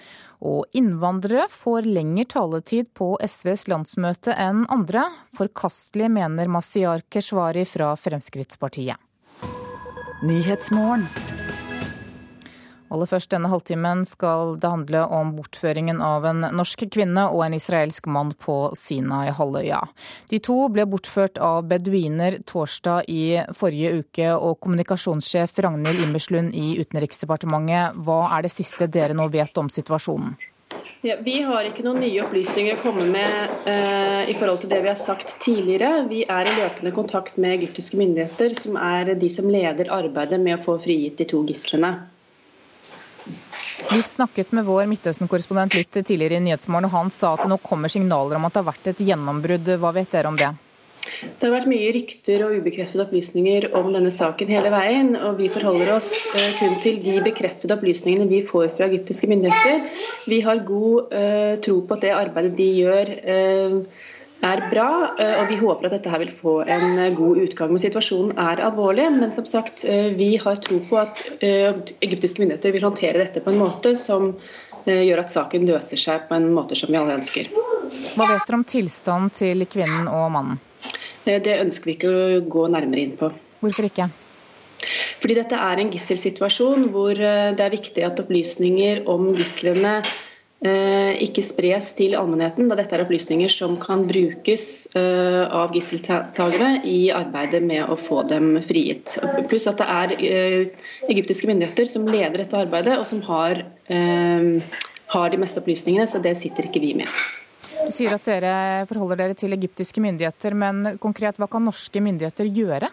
Og innvandrere får lengre taletid på SVs landsmøte enn andre. Forkastelig, mener Masiyar Keshvari fra Fremskrittspartiet. Aller først denne halvtimen skal det handle om bortføringen av en norsk kvinne og en israelsk mann på Sinai-halvøya. De to ble bortført av beduiner torsdag i forrige uke, og kommunikasjonssjef Ragnhild Immerslund i Utenriksdepartementet, hva er det siste dere nå vet om situasjonen? Ja, vi har ikke noen nye opplysninger å komme med eh, i forhold til det vi har sagt tidligere. Vi er i løpende kontakt med egyptiske myndigheter, som er de som leder arbeidet med å få frigitt de to gislene. Vi snakket med vår Midtøsten-korrespondent litt tidligere i Nyhetsmorgen, og han sa at det nå kommer signaler om at det har vært et gjennombrudd. Hva vet dere om det? Det har vært mye rykter og ubekreftede opplysninger om denne saken hele veien. og Vi forholder oss eh, kun til de bekreftede opplysningene vi får fra egyptiske myndigheter. Vi har god uh, tro på at det arbeidet de gjør, uh, er bra, eh, og vi håper at dette her vil få en eh, god utgang. Men situasjonen er alvorlig. Men som sagt, eh, vi har tro på at egyptiske myndigheter vil håndtere dette på en måte som gjør at saken løser seg på en måte som vi alle ønsker. Hva vet dere om tilstanden til kvinnen og mannen? Det ønsker vi ikke å gå nærmere inn på. Hvorfor ikke? Fordi dette er en gisselsituasjon hvor det er viktig at opplysninger om gislene ikke spres til allmennheten, da dette er opplysninger som kan brukes eh, av gisseltakere i arbeidet med å få dem frigitt. Pluss at det er eh, egyptiske myndigheter som leder dette arbeidet, og som har, har de meste opplysningene, så det sitter ikke vi med. Du sier at dere forholder dere til egyptiske myndigheter, men konkret, hva kan norske myndigheter gjøre?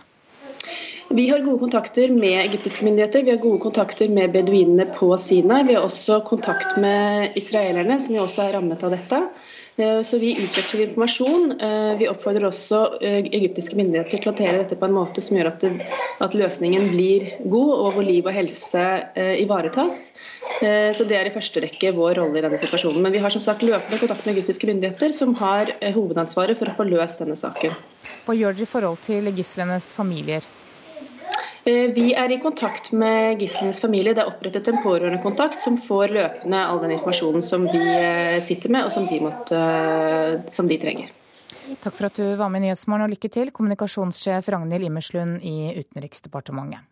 Vi har gode kontakter med egyptiske myndigheter, vi har gode kontakter med beduinene på Sinai. Vi har også kontakt med israelerne, som jo også er rammet av dette. Eh, så vi utveksler informasjon. Eh, vi oppfordrer også eh, egyptiske myndigheter til å håndtere dette på en måte som gjør at, det, at, løsningen blir god, og hvor liv og helse ivaretas. Så Det er i første rekke vår rolle i denne situasjonen. Men vi har som sagt løpende kontakt med egyptiske myndigheter, som har hovedansvaret for å få løst denne saken. Hva gjør dere i forhold til gislenes familier? Eh, vi er i kontakt med gislenes familie. Det er opprettet en pårørendekontakt som får løpende all den informasjonen som vi eh, sitter med, og som de, måtte, som de trenger. Takk for at du var med i Nyhetsmorgen, og lykke til, kommunikasjonssjef Ragnhild Immerslund i Utenriksdepartementet.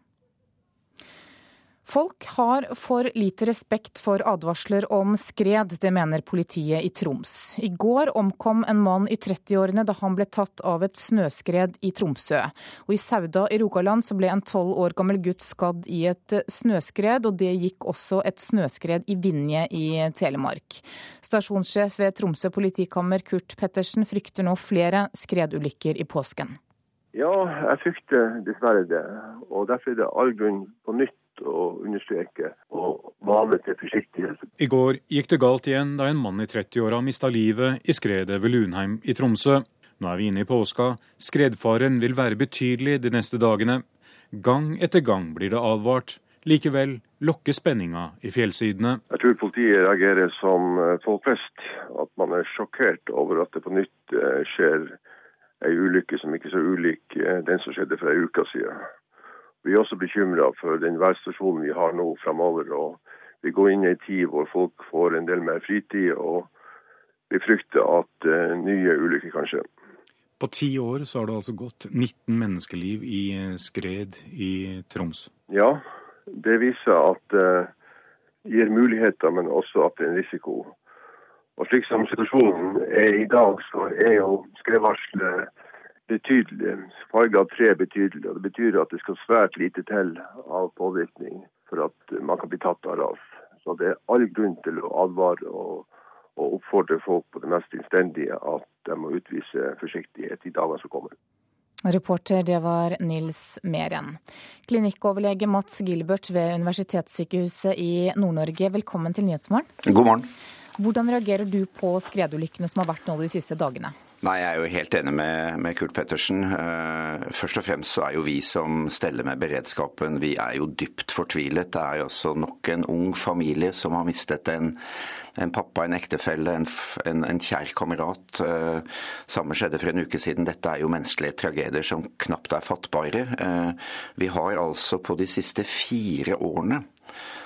Folk har for lite respekt for advarsler om skred, det mener politiet i Troms. I går omkom en mann i 30-årene da han ble tatt av et snøskred i Tromsø. Og i Sauda i Rogaland så ble en tolv år gammel gutt skadd i et snøskred, og det gikk også et snøskred i Vinje i Telemark. Stasjonssjef ved Tromsø politikammer Kurt Pettersen frykter nå flere skredulykker i påsken. Ja, jeg frykter dessverre det. Og derfor er det all grunn på nytt å understreke og mane til forsiktighet. I går gikk det galt igjen da en mann i 30-åra mista livet i skredet ved Lunheim i Tromsø. Nå er vi inne i påska. Skredfaren vil være betydelig de neste dagene. Gang etter gang blir det advart. Likevel lokker spenninga i fjellsidene. Jeg tror politiet reagerer som eh, folk flest. At man er sjokkert over at det på nytt eh, skjer ei ulykke som ikke er så ulik eh, den som skjedde for ei uke siden. Vi er også bekymra for den værstasjonen vi har nå fremover. og Vi går inn i en tid hvor folk får en del mer fritid, og vi frykter at uh, nye ulykker kan skje. På ti år så har det altså gått 19 menneskeliv i eh, skred i Troms. Ja, det viser at det uh, gir muligheter, men også at det er en risiko. Og slik som situasjonen er i dag, så er jo skredvarselet betydelig. Farga tre betydelig. og Det betyr at det skal svært lite til av påvirkning for at man kan bli tatt av ras. Så det er all grunn til å advare og, og oppfordre folk på det mest innstendige at de må utvise forsiktighet i dagene som kommer. Reporter det var Nils Meren. Klinikkoverlege Mats Gilbert ved Universitetssykehuset i Nord-Norge, velkommen til Nyhetsmorgen. God morgen. Hvordan reagerer du på skredulykkene som har vært nå de siste dagene? Nei, Jeg er jo helt enig med, med, Kurt Pettersen. Uh, først og fremst så er jo vi som steller med beredskapen, vi er jo dypt fortvilet. Det er altså nok en ung familie som har mistet en, en pappa, en ektefelle, en, en, en kjær kamerat. Uh, samme skjedde for en uke siden. Dette er jo menneskelige tragedier som knapt er fattbare. Uh, vi har altså på de siste fire årene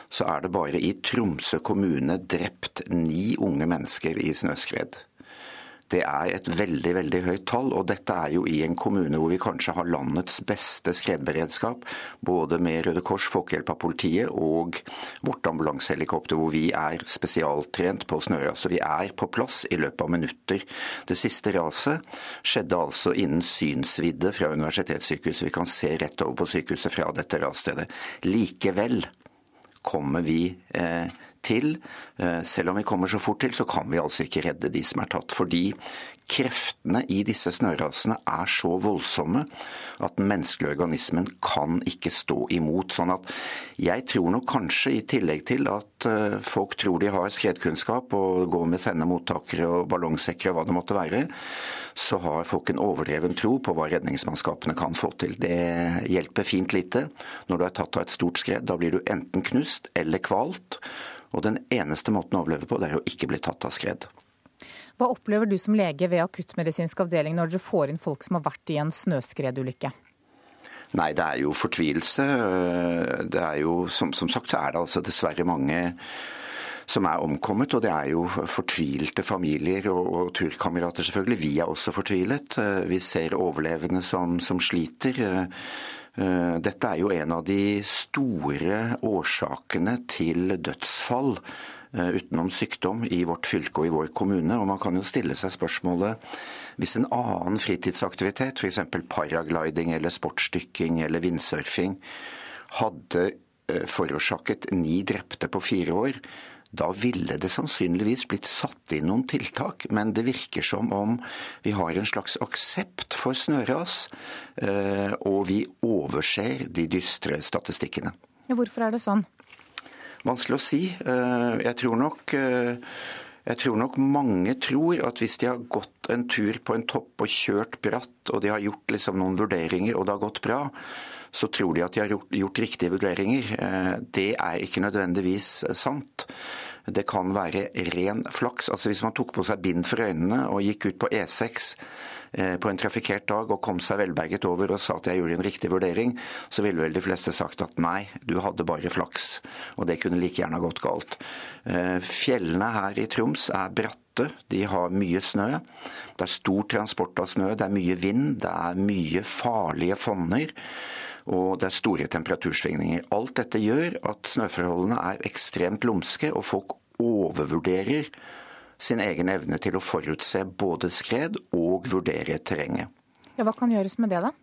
så er det bare i Tromsø kommune drept ni unge mennesker i snøskred. Det er et veldig veldig høyt tall, og dette er jo i en kommune hvor vi kanskje har landets beste skredberedskap. Både med Røde Kors, Folkehjelp av politiet og vårt ambulansehelikopter, hvor vi er spesialtrent på snøras. Så vi er på plass i løpet av minutter. Det siste raset skjedde altså innen synsvidde fra universitetssykehuset. Vi kan se rett over på sykehuset fra dette rasstedet. Likevel kommer vi eh, til. Eh, selv om vi kommer så fort til, så kan vi altså ikke redde de som er tatt. Fordi kreftene i disse snørasene er så voldsomme at den menneskelige organismen kan ikke stå imot. Sånn at jeg tror nok kanskje, i tillegg til at eh, folk tror de har skredkunnskap og går med sendemottakere og ballongsekker og hva det måtte være, så har folk en overdreven tro på hva redningsmannskapene kan få til. Det hjelper fint lite. Når du er tatt av et stort skred, da blir du enten knust eller kvalt. Og den eneste måten å overleve på, det er å ikke bli tatt av skred. Hva opplever du som lege ved akuttmedisinsk avdeling når dere får inn folk som har vært i en snøskredulykke? Nei, det er jo fortvilelse. Det er jo, som, som sagt, så er det altså dessverre mange som er omkommet. Og det er jo fortvilte familier og, og turkamerater, selvfølgelig. Vi er også fortvilet. Vi ser overlevende som, som sliter. Eh, dette er jo en av de store årsakene til dødsfall eh, utenom sykdom i vårt fylke og i vår kommune. Og man kan jo stille seg spørsmålet hvis en annen fritidsaktivitet, f.eks. paragliding eller sportsdykking eller vindsurfing, hadde eh, forårsaket ni drepte på fire år, da ville det sannsynligvis blitt satt inn noen tiltak, men det virker som om vi har en slags aksept for snøras, eh, og vi overser de dystre statistikkene. Hvorfor er det sånn? Vanskelig å si. Eh, jeg tror nok eh, jeg tror nok mange tror at hvis de har gått en tur på en topp og kjørt bratt, og de har gjort liksom noen vurderinger og det har gått bra, så tror de at de har gjort, gjort riktige vurderinger. Eh, det er ikke nødvendigvis sant. Det kan være ren flaks. Altså Hvis man tok på seg bind for øynene og gikk ut på E6 eh, på en trafikkert dag og kom seg velberget over og sa at jeg gjorde en riktig vurdering, så ville vel de fleste sagt at nei, du hadde bare flaks. Og det kunne like gjerne gått galt. Eh, fjellene her i Troms er bratte, de har mye snø. Det er stor transport av snø, det er mye vind, det er mye farlige fonner og det er store temperatursvingninger. Alt dette gjør at snøforholdene er ekstremt lumske, og folk overvurderer sin egen evne til å forutse både skred og vurdere terrenget. Ja, hva kan gjøres med det, da?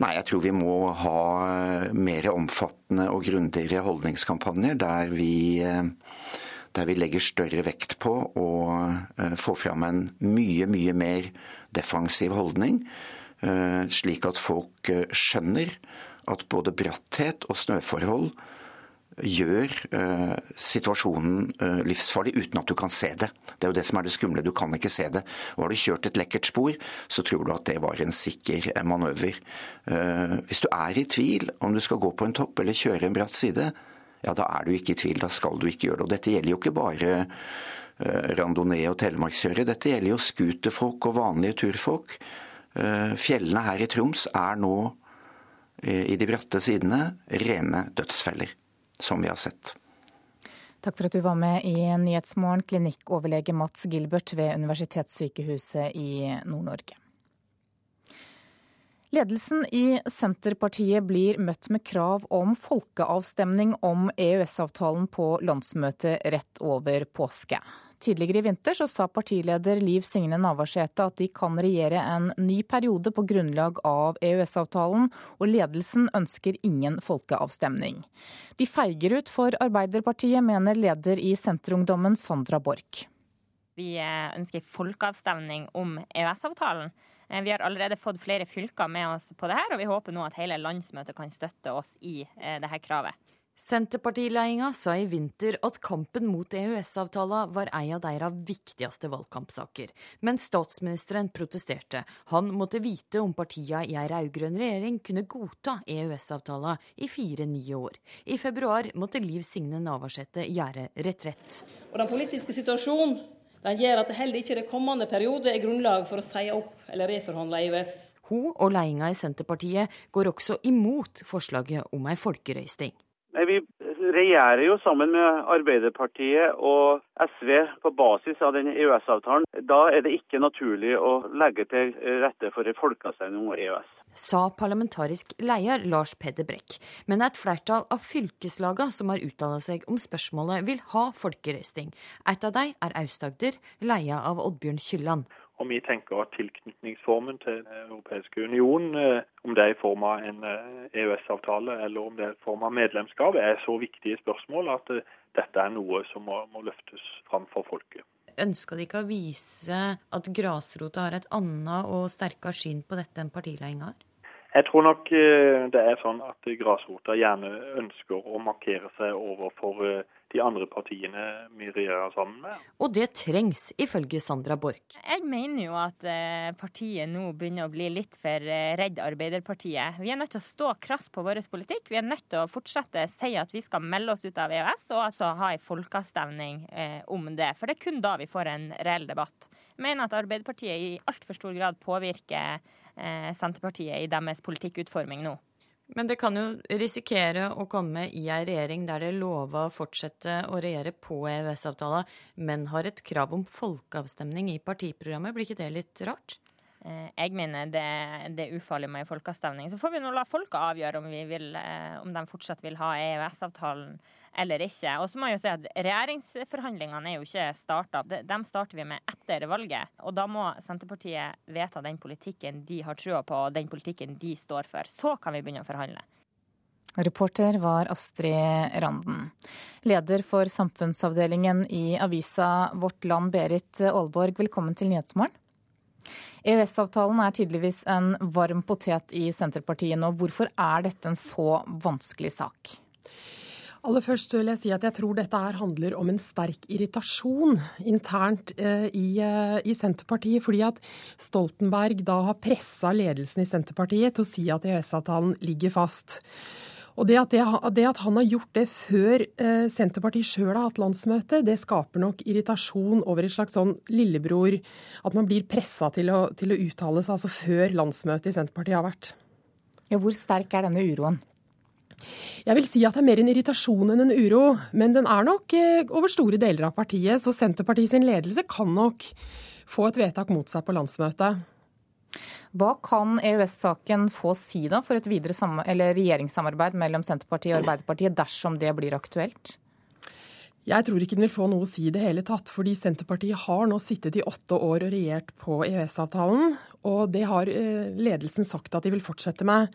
Nei, jeg tror vi må ha mer omfattende og grundigere holdningskampanjer der vi, der vi legger større vekt på å eh, få fram en mye, mye mer defensiv holdning Eh, slik at folk eh, skjønner at både bratthet og snøforhold gjør eh, situasjonen eh, livsfarlig uten at du kan se det. Det er jo det som er det skumle, du kan ikke se det. Og har du kjørt et lekkert spor, så tror du at det var en sikker eh, manøver. Eh, hvis du er i tvil om du skal gå på en topp eller kjøre en bratt side, ja da er du ikke i tvil, da skal du ikke gjøre det. Og dette gjelder jo ikke bare randonee- og telemarkskjøre, dette gjelder jo scooterfolk og vanlige turfolk. Eh, fjellene her i Troms er nå eh, i de bratte sidene rene dødsfeller, som vi har sett. Takk for at du var med i Nyhetsmorgen, klinikkoverlege Mats Gilbert ved Universitetssykehuset i Nord-Norge. Ledelsen i Senterpartiet blir møtt med krav om folkeavstemning om EØS-avtalen på landsmøtet rett over påske. Tidligere i vinter så sa partileder Liv Signe Navarsete at de kan regjere en ny periode på grunnlag av EØS-avtalen, og ledelsen ønsker ingen folkeavstemning. De feiger ut for Arbeiderpartiet, mener leder i Senterungdommen Sandra Borch. Vi eh, ønsker folkeavstemning om EØS-avtalen. Eh, vi har allerede fått flere fylker med oss på det her, og vi håper nå at hele landsmøtet kan støtte oss i det dette kravet. Senterpartiledelsen sa i vinter at kampen mot EØS-avtala var ei av deres viktigste valgkampsaker, men statsministeren protesterte. Han måtte vite om partia i ei rød-grønn regjering kunne godta EØS-avtala i fire nye år. I februar måtte Liv Signe Navarsete gjøre retrett. Og Den politiske situasjonen den gjør at det heller ikke i kommende periode er grunnlag for å si opp eller reforhandle EØS. Hun og ledelsen i Senterpartiet går også imot forslaget om ei folkerøysting. Nei, Vi regjerer jo sammen med Arbeiderpartiet og SV på basis av den EØS-avtalen. Da er det ikke naturlig å legge til rette for en folkeavstemning om EØS. Sa parlamentarisk leder Lars Peder Brekk. Men et flertall av fylkeslagene som har uttala seg om spørsmålet, vil ha folkerøsting. Et av dem er Aust-Agder, leia av Oddbjørn Kylland. Og vi tenker at tilknytningsformen til Den europeiske union, eh, om det er i form av en EØS-avtale eh, e eller om det er i form av medlemskap, er så viktige spørsmål at eh, dette er noe som må, må løftes fram for folket. Ønsker de ikke å vise at grasrota har et annet og sterkere syn på dette enn partiledelsen har? Jeg tror nok det er sånn at grasrota gjerne ønsker å markere seg overfor de andre partiene vi regjerer sammen med. Og det trengs, ifølge Sandra Borch. Jeg mener jo at eh, partiet nå begynner å bli litt for eh, redd Arbeiderpartiet. Vi er nødt til å stå krass på vår politikk. Vi er nødt til å fortsette å si at vi skal melde oss ut av EØS, og altså ha en folkeavstemning eh, om det. For det er kun da vi får en reell debatt. Jeg mener at Arbeiderpartiet i altfor stor grad påvirker Senterpartiet i deres politikkutforming nå. Men det kan jo risikere å komme i ei regjering der det lover å fortsette å regjere på EØS-avtalen, men har et krav om folkeavstemning i partiprogrammet. Blir ikke det litt rart? Eh, jeg mener det, det er ufarlig med folkeavstemning. Så får vi nå la folket avgjøre om, vil, eh, om de fortsatt vil ha EØS-avtalen eller ikke. Og så må jeg jo si at Regjeringsforhandlingene er jo ikke starta. Dem starter vi med etter valget. Og da må Senterpartiet vedta den politikken de har trua på, og den politikken de står for. Så kan vi begynne å forhandle. Reporter var Astrid Randen. Leder for samfunnsavdelingen i avisa Vårt Land, Berit Aalborg, velkommen til Nyhetsmorgen. EØS-avtalen er tydeligvis en varm potet i Senterpartiet nå. Hvorfor er dette en så vanskelig sak? Aller først vil jeg si at jeg tror dette her handler om en sterk irritasjon internt eh, i, eh, i, Senterpartiet. Fordi at Stoltenberg da har pressa ledelsen i Senterpartiet til å si at EØS-avtalen ligger fast. Og det at, det, det at, han har gjort det før eh, Senterpartiet sjøl har hatt landsmøte, det skaper nok irritasjon over et slags sånn lillebror At man blir pressa til, til, å uttale seg altså før landsmøtet i Senterpartiet har vært. Ja, hvor sterk er denne uroen? Jeg vil si at det er mer en irritasjon enn en uro. Men den er nok eh, over store deler av partiet, så Senterpartiet sin ledelse kan nok få et vedtak mot seg på landsmøtet. Hva kan EØS-saken få si da for et videre regjeringssamarbeid mellom Senterpartiet og Arbeiderpartiet dersom det blir aktuelt? Jeg tror ikke den vil få noe å si i det hele tatt, fordi Senterpartiet har nå sittet i åtte år og regjert på EØS-avtalen. Og det har eh, ledelsen sagt at de vil fortsette med.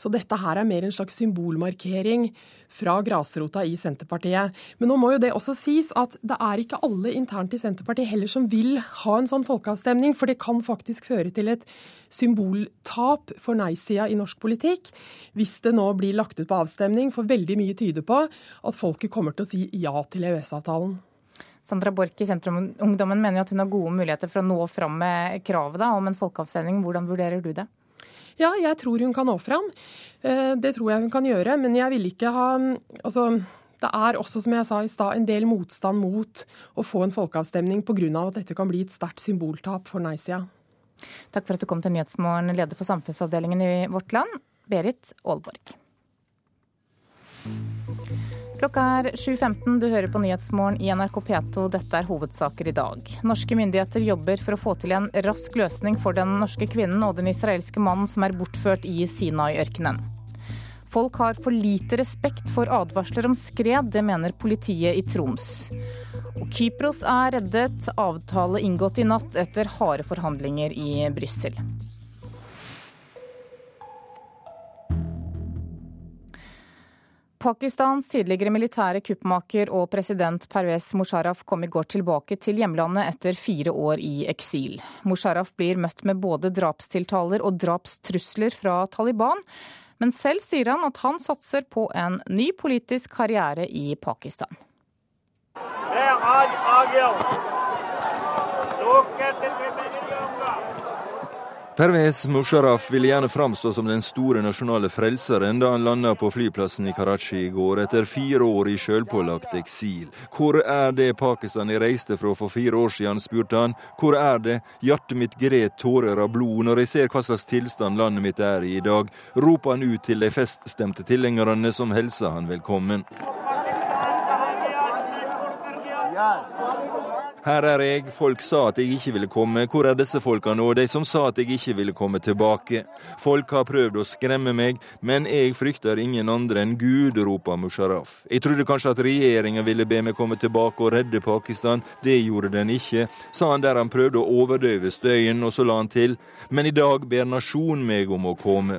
Så dette her er mer en slags symbolmarkering fra grasrota i Senterpartiet. Men nå må jo det også sies at det er ikke alle internt i Senterpartiet heller som vil ha en sånn folkeavstemning, for det kan faktisk føre til et symboltap for nei-sida i norsk politikk hvis det nå blir lagt ut på avstemning, for veldig mye tyder på at folket kommer til å si ja til EØS-avtalen. Sandra Borch i Sentrumungdommen mener at hun har gode muligheter for å nå fram med kravet da, om en folkeavstemning. Hvordan vurderer du det? Ja, jeg tror hun kan nå fram. Eh, det tror jeg hun kan gjøre. Men jeg vil ikke ha Altså, det er også, som jeg sa i stad, en del motstand mot å få en folkeavstemning pga. at dette kan bli et sterkt symboltap for nei-sida. Takk for at du kom til Nyhetsmorgen, leder for samfunnsavdelingen i Vårt Land, Berit Aalborg. Klokka er 7.15. Du hører på Nyhetsmorgen i NRK P2. Dette er hovedsaker i dag. Norske myndigheter jobber for å få til en rask løsning for den norske kvinnen og den israelske mannen som er bortført i Sinai-ørkenen. Folk har for lite respekt for advarsler om skred, det mener politiet i Troms. Og Kypros er reddet, avtale inngått i natt etter harde forhandlinger i Brussel. Pakistans tidligere militære kuppmaker og president Pervez Musharraf kom i går tilbake til hjemlandet etter fire år i eksil. Musharraf blir møtt med både drapstiltaler og drapstrusler fra Taliban, men selv sier han at han satser på en ny politisk karriere i Pakistan. Pervez Musharraf ville gjerne framstå som den store nasjonale frelseren da han landa på flyplassen i Karachi i går, etter fire år i sjølpålagt eksil. Hvor er det Pakistan jeg reiste fra for fire år siden, spurte han. Hvor er det? Hjertet mitt gret tårer av blod når jeg ser hva slags tilstand landet mitt er i i dag, roper han ut til de feststemte tilhengerne som hilser han velkommen. Her er jeg, folk sa at jeg ikke ville komme, hvor er disse folka nå, de som sa at jeg ikke ville komme tilbake? Folk har prøvd å skremme meg, men jeg frykter ingen andre enn Gud, roper Musharraf. Jeg trodde kanskje at regjeringa ville be meg komme tilbake og redde Pakistan, det gjorde den ikke, sa han der han prøvde å overdøve støyen, og så la han til, men i dag ber nasjonen meg om å komme.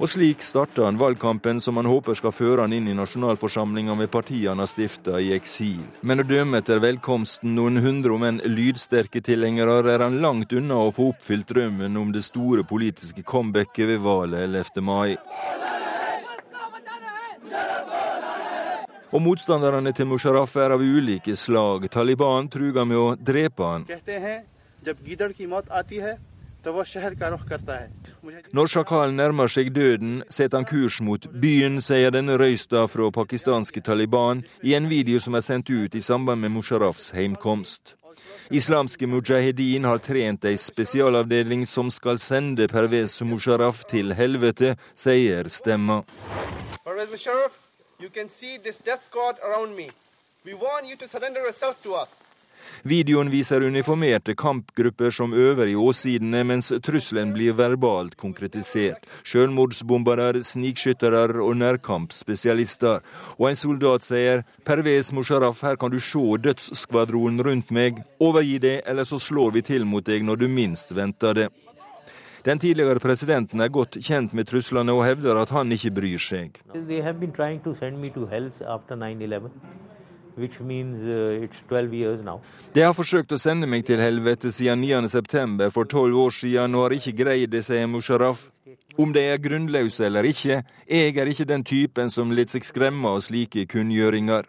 Og slik starta han valgkampen som han håper skal føre han inn i nasjonalforsamlinga med partiene har stifta i eksil. Men å dømme etter velkomsten noen hundre, om en lydsterke tilhengere, er han langt unna å få oppfylt drømmen om det store politiske comebacket ved valget 11. mai. Og motstanderne til Musharraf er av ulike slag. Taliban truger med å drepe han. Når sjakalen nærmer seg døden, setter han kurs mot byen, sier denne røysta fra pakistanske Taliban i en video som er sendt ut i samband med Musharrafs heimkomst. Islamske mujahedin har trent ei spesialavdeling som skal sende Pervez Musharraf til helvete, sier stemma. Pervez Musharraf, you can see this death squad around me. We want you to surrender yourself to us. Videoen viser uniformerte kampgrupper som øver i åsidene, mens trusselen blir verbalt konkretisert. Selvmordsbombere, snikskyttere og nærkampspesialister. Og en soldat sier Pervez Musharraf, her kan du se dødsskvadronen rundt meg. Overgi det, eller så slår vi til mot deg når du minst venter det. Den tidligere presidenten er godt kjent med truslene og hevder at han ikke bryr seg. De har forsøkt å sende meg til helvete siden 9.9. for tolv år siden og har ikke greid det, sier Musharraf. Om de er grunnløse eller ikke, jeg er ikke den typen som lar seg skremme av slike kunngjøringer.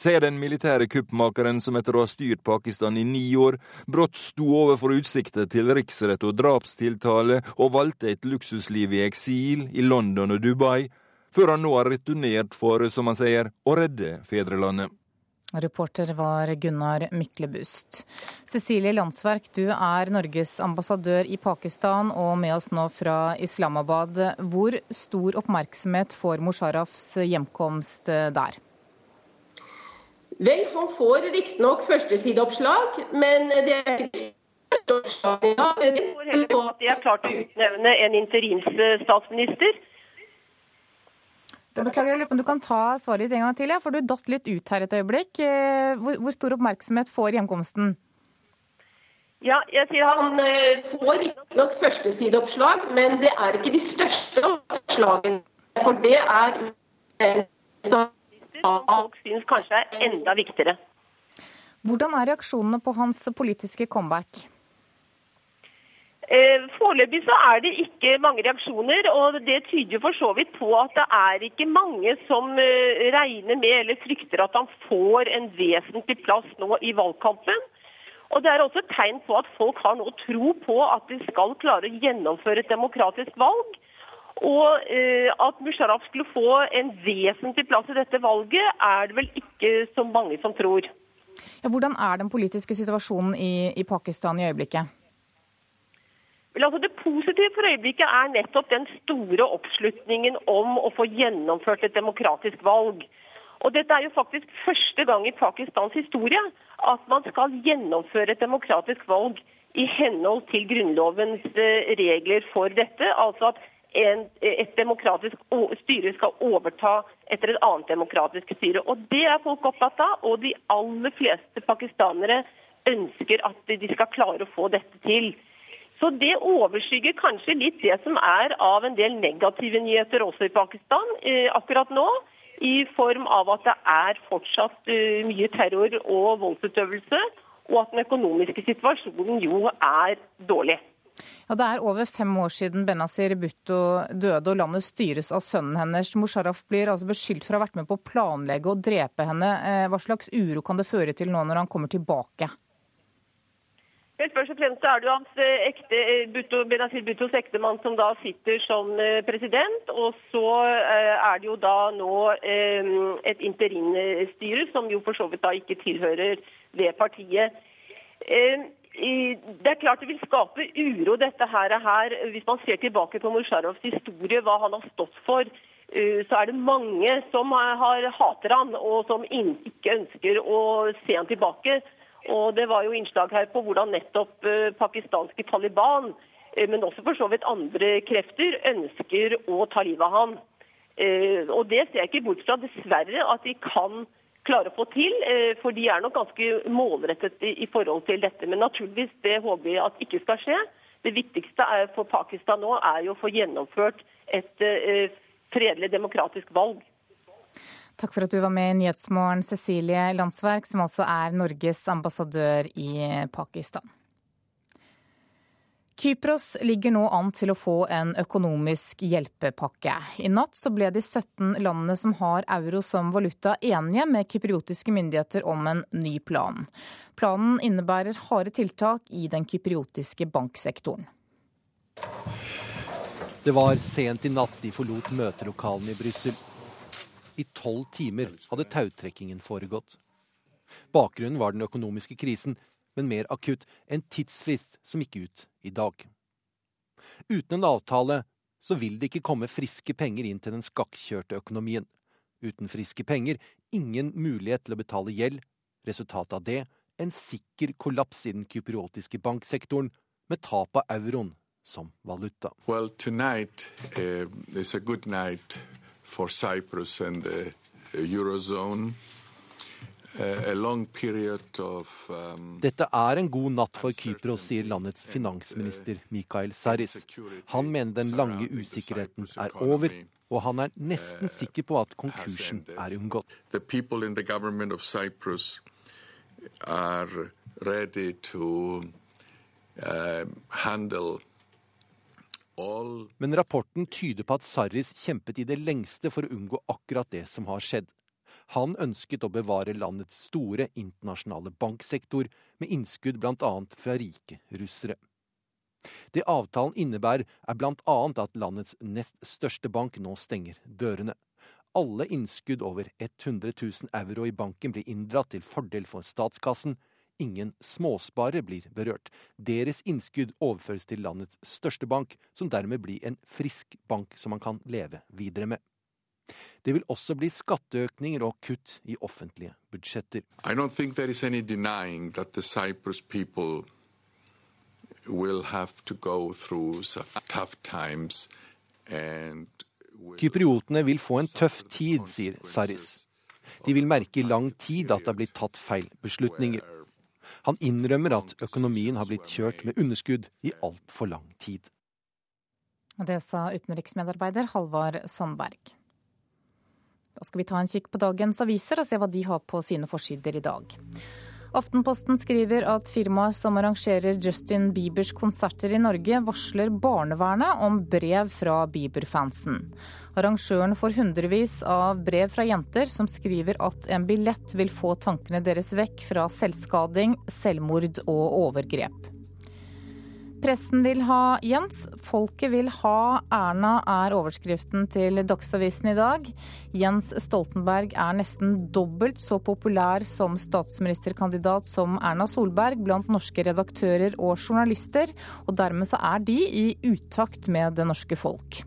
Sier den militære kuppmakeren som etter å ha styrt Pakistan i ni år, brått sto overfor utsikter til riksrett og drapstiltale og valgte et luksusliv i eksil i London og Dubai, før han nå har returnert for, som han sier, å redde fedrelandet. Reporter var Gunnar Myklebust. Cecilie Landsverk, du er Norges ambassadør i Pakistan og med oss nå fra Islamabad. Hvor stor oppmerksomhet får Musharrafs hjemkomst der? Vel, han får riktignok førstesideoppslag, men det er ikke det går heller på at de har klart å utnevne en interimsstatsminister. Beklager, jeg lurer på om du kan ta svaret ditt en gang til, ja, for du datt litt ut her et øyeblikk. Eh, hvor, hvor stor oppmerksomhet får hjemkomsten? Ja, jeg sier Han eh, får riktignok førstesideoppslag, men det er ikke de største oppslagene. For det er som folk syns kanskje er enda viktigere. Hvordan er reaksjonene på hans politiske comeback? Eh, foreløpig så er det ikke mange reaksjoner, og det tyder for så vidt på at det er ikke mange som eh, regner med eller frykter at han får en vesentlig plass nå i valgkampen. Og Det er også et tegn på at folk har nå tro på at de skal klare å gjennomføre et demokratisk valg. Og eh, at Musharraf skulle få en vesentlig plass i dette valget, er det vel ikke så mange som tror. Ja, hvordan er den politiske situasjonen i, i Pakistan i øyeblikket? Vel, altså Det positive for øyeblikket er nettopp den store oppslutningen om å få gjennomført et demokratisk valg. Og Dette er jo faktisk første gang i Pakistans historie at man skal gjennomføre et demokratisk valg i henhold til grunnlovens eh, regler for dette. Altså at en, et demokratisk styre skal overta etter et annet demokratisk styre. Og Det er folk opptatt av, og de aller fleste pakistanere ønsker at de skal klare å få dette til. Så Det overskygger kanskje litt det som er av en del negative nyheter også i Pakistan eh, akkurat nå. I form av at det er fortsatt uh, mye terror og voldsutøvelse, og at den økonomiske situasjonen jo er dårlig. Ja, Det er over fem år siden Benazir Bhutto døde, og landet styres av sønnen hennes. Musharraf blir altså beskyldt for å ha vært med på å planlegge og drepe henne. Eh, hva slags uro kan det føre til nå når han kommer tilbake? Først og fremst er det jo hans eh, ekte, eh, Bhutto, Benazir Bhuttos ektemann som da sitter som president. Og så er det jo da nå et interimstyre, som jo for så vidt da ikke tilhører det partiet. Det er klart det vil skape uro, dette her, her. Hvis man ser tilbake på Musharrafs historie, hva han har stått for, eh, så er det mange som har, hater han, og som ikke ønsker å se han tilbake. Og Det var jo innslag her på hvordan nettopp eh, pakistanske Taliban, eh, men også for så vidt andre krefter, ønsker å ta livet av han. Og Det ser jeg ikke bort fra, dessverre, at de kan klare å få til. Eh, for de er nok ganske målrettet i forhold til dette. Men naturligvis, det håper vi at ikke skal skje. Det viktigste for Pakistan nå er jo å få gjennomført et eh, fredelig, demokratisk valg. Takk for at du var med i Nyhetsmorgen, Cecilie Landsverk, som altså er Norges ambassadør i Pakistan. Kypros ligger nå an til å få en økonomisk hjelpepakke. I natt ble de 17 landene som har euro som valuta enige med kypriotiske myndigheter om en ny plan. Planen innebærer harde tiltak i den kypriotiske banksektoren. Det var sent i natt de forlot møtelokalene i Brussel. I tolv timer hadde tautrekkingen foregått. Bakgrunnen var den økonomiske krisen, men mer akutt en tidsfrist som gikk ut i dag. Uten en avtale så vil det ikke komme friske penger inn til den skakkjørte økonomien. Uten friske penger ingen mulighet til å betale gjeld. Resultatet av det en sikker kollaps i den kypriotiske banksektoren, med tap av euroen som valuta. Well, tonight uh, for Cyprus and the eurozone. Um, Dette er en god natt for Kypros, sier landets finansminister Mikael Saris. Han mener den lange usikkerheten er over, og han er nesten sikker på at konkursen er unngått. Um, Men rapporten tyder på at Sarris kjempet i det lengste for å unngå akkurat det som har skjedd. Han ønsket å bevare landets store internasjonale banksektor, med innskudd bl.a. fra rike russere. Det avtalen innebærer, er bl.a. at landets nest største bank nå stenger dørene. Alle innskudd over 100 000 euro i banken blir inndratt til fordel for statskassen. Ingen småsparere blir berørt. Deres innskudd overføres til landets største bank, som dermed blir en frisk bank som man kan leve videre med. Det vil også bli skatteøkninger og kutt i offentlige budsjetter. I don't think there is any denying that the Cyprus people will have to go through tough times and Kypriotene vil få en tøff tid, sier Saris. De vil merke i lang tid at det har blitt tatt feil beslutninger. Han innrømmer at økonomien har blitt kjørt med underskudd i altfor lang tid. Det sa utenriksmedarbeider Halvard Sandberg. Da skal vi ta en kikk på dagens aviser og se hva de har på sine forsider i dag. Aftenposten skriver at firmaet som arrangerer Justin Biebers konserter i Norge, varsler barnevernet om brev fra Bieber-fansen. Arrangøren får hundrevis av brev fra jenter som skriver at en billett vil få tankene deres vekk fra selvskading, selvmord og overgrep. Pressen vil ha Jens, folket vil ha Erna, er overskriften til Dagsavisen i dag. Jens Stoltenberg er nesten dobbelt så populær som statsministerkandidat som Erna Solberg blant norske redaktører og journalister, og dermed så er de i utakt med det norske folk.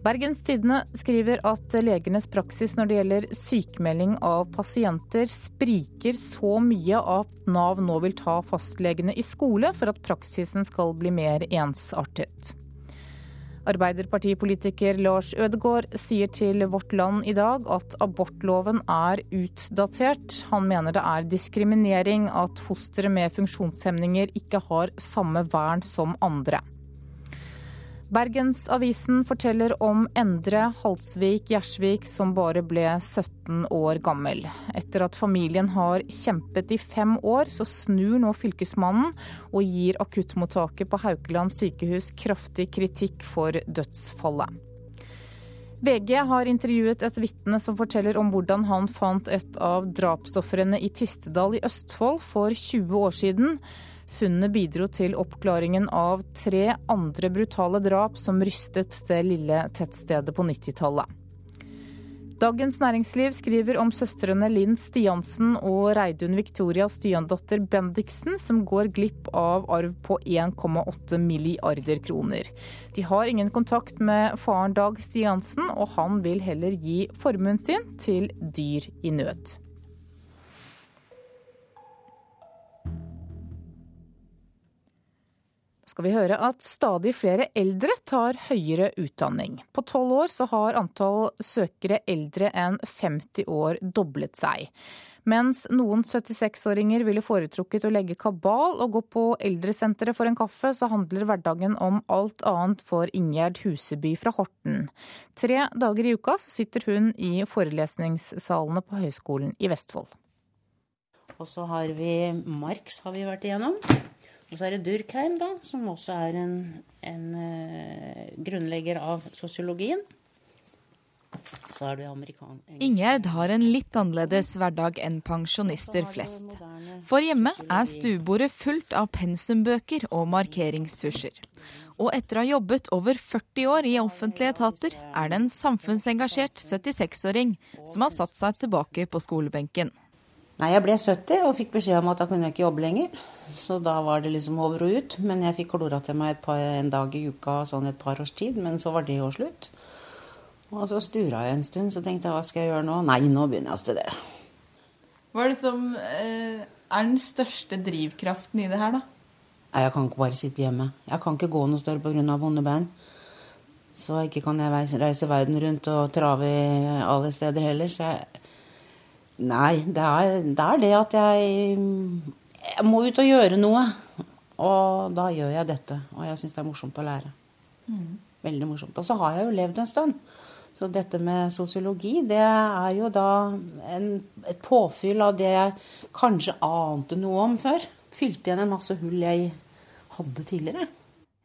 Bergens Tidende skriver at legenes praksis når det gjelder sykemelding av pasienter spriker så mye at Nav nå vil ta fastlegene i skole for at praksisen skal bli mer ensartet. Arbeiderpartipolitiker Lars Ødegaard sier til Vårt Land i dag at abortloven er utdatert. Han mener det er diskriminering at fostre med funksjonshemninger ikke har samme vern som andre. Bergensavisen forteller om Endre Halsvik Gjersvik som bare ble 17 år gammel. Etter at familien har kjempet i fem år, så snur nå Fylkesmannen og gir akuttmottaket på Haukeland sykehus kraftig kritikk for dødsfallet. VG har intervjuet et vitne som forteller om hvordan han fant et av drapsofrene i Tistedal i Østfold for 20 år siden. Funnene bidro til oppklaringen av tre andre brutale drap som rystet det lille tettstedet på 90-tallet. Dagens Næringsliv skriver om søstrene Linn Stiansen og Reidun Victoria Stiandotter Bendiksen, som går glipp av arv på 1,8 milliarder kroner. De har ingen kontakt med faren Dag Stiansen, og han vil heller gi formuen sin til dyr i nød. Skal vi høre at stadig flere eldre tar høyere utdanning. På tolv år så har antall søkere eldre enn 50 år doblet seg. Mens noen 76-åringer ville foretrukket å legge kabal og gå på eldresenteret for en kaffe, så handler hverdagen om alt annet for Ingjerd Huseby fra Horten. Tre dager i uka så sitter hun i forelesningssalene på Høgskolen i Vestfold. Og så har vi Marx har vi vært igjennom. Og så er det Durkheim, da, som også er en, en uh, grunnlegger av sosiologien. Så har det amerikan... Ingjerd har en litt annerledes hverdag enn pensjonister flest. For hjemme er stuebordet fullt av pensumbøker og markeringstusjer. Og etter å ha jobbet over 40 år i offentlige etater, er det en samfunnsengasjert 76-åring som har satt seg tilbake på skolebenken. Nei, jeg ble 70 og fikk beskjed om at da kunne jeg ikke jobbe lenger. Så da var det liksom over og ut. Men jeg fikk klora til meg par, en dag i uka sånn et par års tid. Men så var det jo slutt. Og så stura jeg en stund, så tenkte jeg hva skal jeg gjøre nå? Nei, nå begynner jeg å studere. Hva er det som eh, er den største drivkraften i det her, da? Nei, Jeg kan ikke bare sitte hjemme. Jeg kan ikke gå noe større pga. vonde bein. Så ikke kan jeg reise verden rundt og trave alle steder heller. Så jeg Nei, det er, det er, det at jeg, jeg må ut og gjøre noe. Og da gjør jeg dette. Og jeg syns det er morsomt å lære. Mm. Veldig morsomt. Og så har jeg jo levd en stund. Så dette med sosiologi, det er jo da en, et påfyll av det jeg kanskje ante noe om før. Fylte igjen en masse hull jeg hadde tidligere.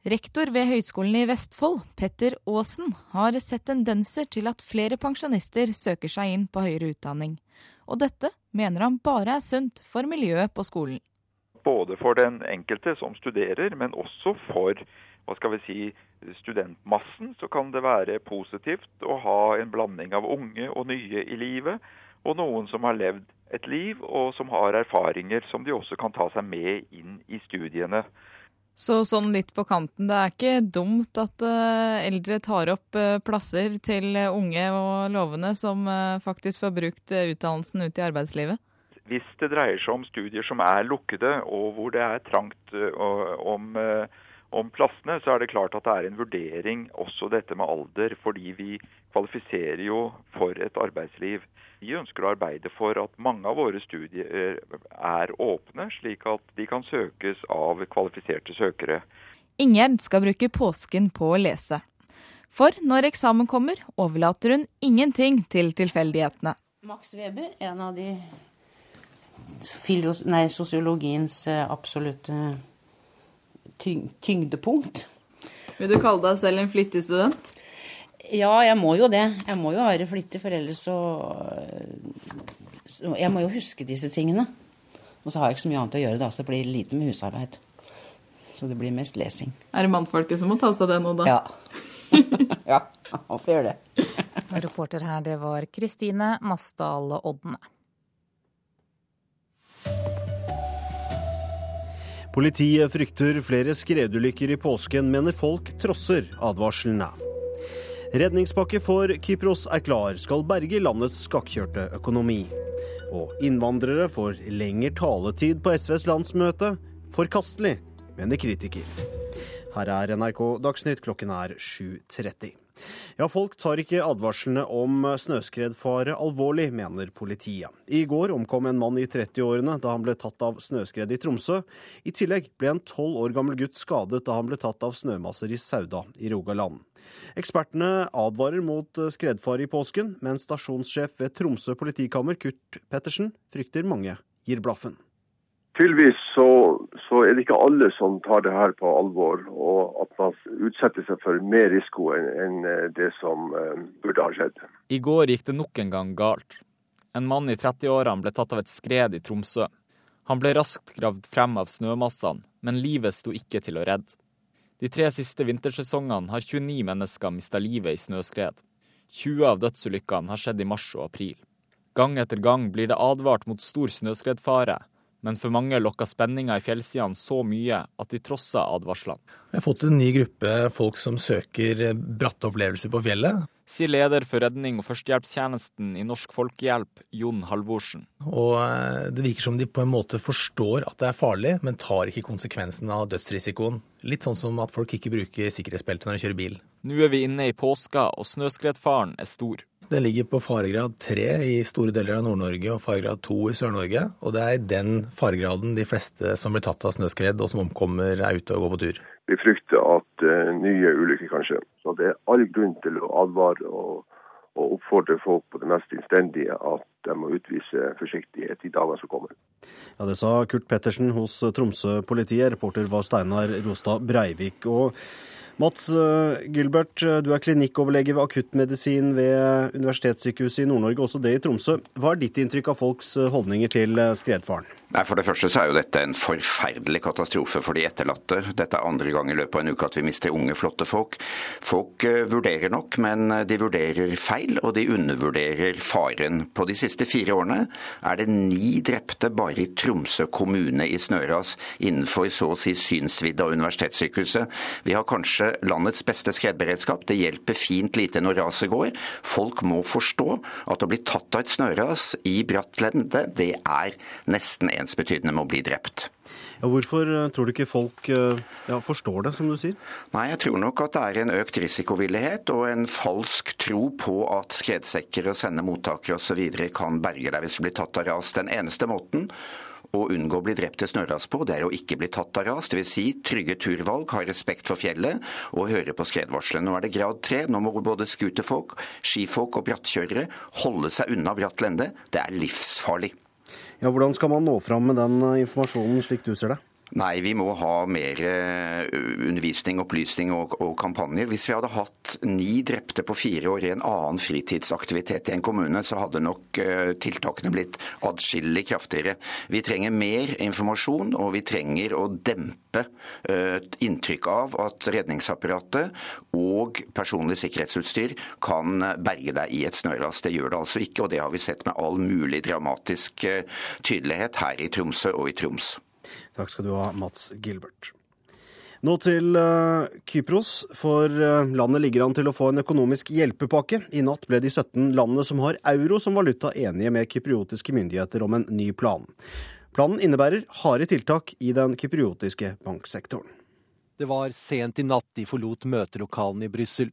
Rektor ved Høgskolen i Vestfold, Petter Aasen, har sett tendenser til at flere pensjonister søker seg inn på høyere utdanning og dette mener han bare er sunt for miljøet på skolen. både for den enkelte som studerer, men også for hva skal vi si, studentmassen, så kan det være positivt å ha en blanding av unge og nye i livet, og noen som har levd et liv, og som har erfaringer som de også kan ta seg med inn i studiene. Så sånn litt på kanten, det er ikke dumt at uh, eldre tar opp uh, plasser til unge og lovende som faktisk får brukt utdannelsen ut i arbeidslivet? Hvis det dreier seg om studier som er lukkede, og hvor det er trangt om, om plassene, så er det klart at det er en vurdering også dette med alder, fordi vi kvalifiserer jo for et arbeidsliv. Vi ønsker å arbeide for at mange av våre studier er åpne, slik at de kan søkes av kvalifiserte søkere. Ingjerd skal bruke påsken på å lese. For når eksamen kommer, overlater hun ingenting til tilfeldighetene. Max Weber, en av de nei, sosiologiens eh, absolutte tyngdepunkt. Vil du kalle deg selv en flittig student? Ja, jeg må jo det. Jeg må jo være flittig, for ellers så, så Jeg må jo huske disse tingene. Og så har jeg ikke så mye annet å gjøre, da, så det blir lite med husarbeid. Så det blir mest lesing. Er det mannfolket som må ta seg det nå, da? Ja. ja, Hvorfor får gjøre det. Reporter her, det var Kristine Masdal Odne. Politiet frykter flere skredulykker i påsken, mener folk trosser advarslene. Redningspakke for Kypros er klar, skal berge landets skakkjørte økonomi. Og innvandrere får lengre taletid på SVs landsmøte. Forkastelig, mener kritiker. Her er NRK Dagsnytt, klokken er 7.30. Ja, folk tar ikke advarslene om snøskredfare alvorlig, mener politiet. I går omkom en mann i 30-årene da han ble tatt av snøskred i Tromsø. I tillegg ble en tolv år gammel gutt skadet da han ble tatt av snømasser i Sauda i Rogaland. Ekspertene advarer mot skredfare i påsken, men stasjonssjef ved Tromsø politikammer, Kurt Pettersen, frykter mange gir blaffen. Tydeligvis så, så, er det ikke alle som tar det her på alvor, og at man utsetter seg for mer risiko enn, enn det som uh, burde ha skjedd. I går gikk det nok en gang galt. En mann i 30-årene ble tatt av et skred i Tromsø. Han ble raskt gravd frem av snømassene, men livet sto ikke til å redde. De tre siste vintersesongene har 29 mennesker mista livet i snøskred. 20 av dødsulykkene har skjedd i mars og april. Gang etter gang blir det advart mot stor snøskredfare, men for mange lokker spenninga i fjellsidene så mye at de trosser advarslene. Vi har fått en ny gruppe folk som søker bratte opplevelser på fjellet. Sier leder for redning og førstehjelpstjenesten i Norsk Folkehjelp, Jon Halvorsen. Og eh, det virker som de på en måte forstår at det er farlig, men tar ikke konsekvensen av dødsrisikoen. Litt sånn som at folk ikke bruker sikkerhetsbelte når de kjører bil. Nå er vi inne i påska, og snøskredfaren er stor. Det ligger på faregrad 3 i store deler av Nord-Norge og faregrad 2 i Sør-Norge. Og det er i den faregraden de fleste som blir tatt av snøskred og som omkommer, er ute og går på tur. Vi frykter at uh, nye ulykker kan skje. Så det er all grunn til å advare og, og oppfordre folk på det mest innstendige at de må utvise forsiktighet i dagene som kommer. Ja, Det sa Kurt Pettersen hos Tromsø-politiet. Reporter var Steinar Rostad Breivik. og Mats eh, Gilbert, eh, du er klinikkoverlege ved akuttmedisin ved Universitetssykehuset i Nord-Norge, også det i Tromsø. Hva er ditt inntrykk av folks eh, holdninger til skredfaren? Nei, For det første så er jo dette en forferdelig katastrofe for de etterlatte. Dette er andre gang i løpet av en uke at vi mister unge, flotte folk. Folk vurderer nok, men de vurderer feil, og de undervurderer faren. På de siste fire årene er det ni drepte bare i Tromsø kommune i snøras innenfor så å si synsvidde av universitetssykehuset. Vi har kanskje landets beste skredberedskap. Det hjelper fint lite når raset går. Folk må forstå at å bli tatt av et snøras i bratt lende, det er nesten ensbetydende med å bli drept. Ja, hvorfor eh, tror du ikke folk eh, ja, forstår det, som du sier? Nei, Jeg tror nok at det er en økt risikovillighet og en falsk tro på at skredsekker og sendemottakere osv. kan berge deg hvis du blir tatt av ras. Den eneste måten å unngå å bli drept til snøras på, det er å ikke bli tatt av ras. Dvs. Si, trygge turvalg, ha respekt for fjellet og høre på skredvarselet. Nå er det grad tre. Nå må både scooterfolk, skifolk og brattkjørere holde seg unna bratt lende. Det er livsfarlig. Ja, Hvordan skal man nå fram med den informasjonen slik du ser det? Nei, vi må ha mer eh, undervisning, opplysning og, og, kampanjer. Hvis vi hadde hatt ni drepte på fire år i en annen fritidsaktivitet i en kommune, så hadde nok uh, tiltakene blitt adskillig kraftigere. Vi trenger mer informasjon, og vi trenger å dempe uh, inntrykk av at redningsapparatet og personlig sikkerhetsutstyr kan berge deg i et snøras. Det gjør det altså ikke, og det har vi sett med all mulig dramatisk tydelighet her i Tromsø og i Troms. Takk skal du ha, Mats Gilbert. Nå til uh, Kypros, for uh, landet ligger an til å få en økonomisk hjelpepakke. I natt ble de 17 landene som har euro som valuta, enige med kypriotiske myndigheter om en ny plan. Planen innebærer harde tiltak i den kypriotiske banksektoren. Det var sent i natt de forlot møtelokalene i Brussel.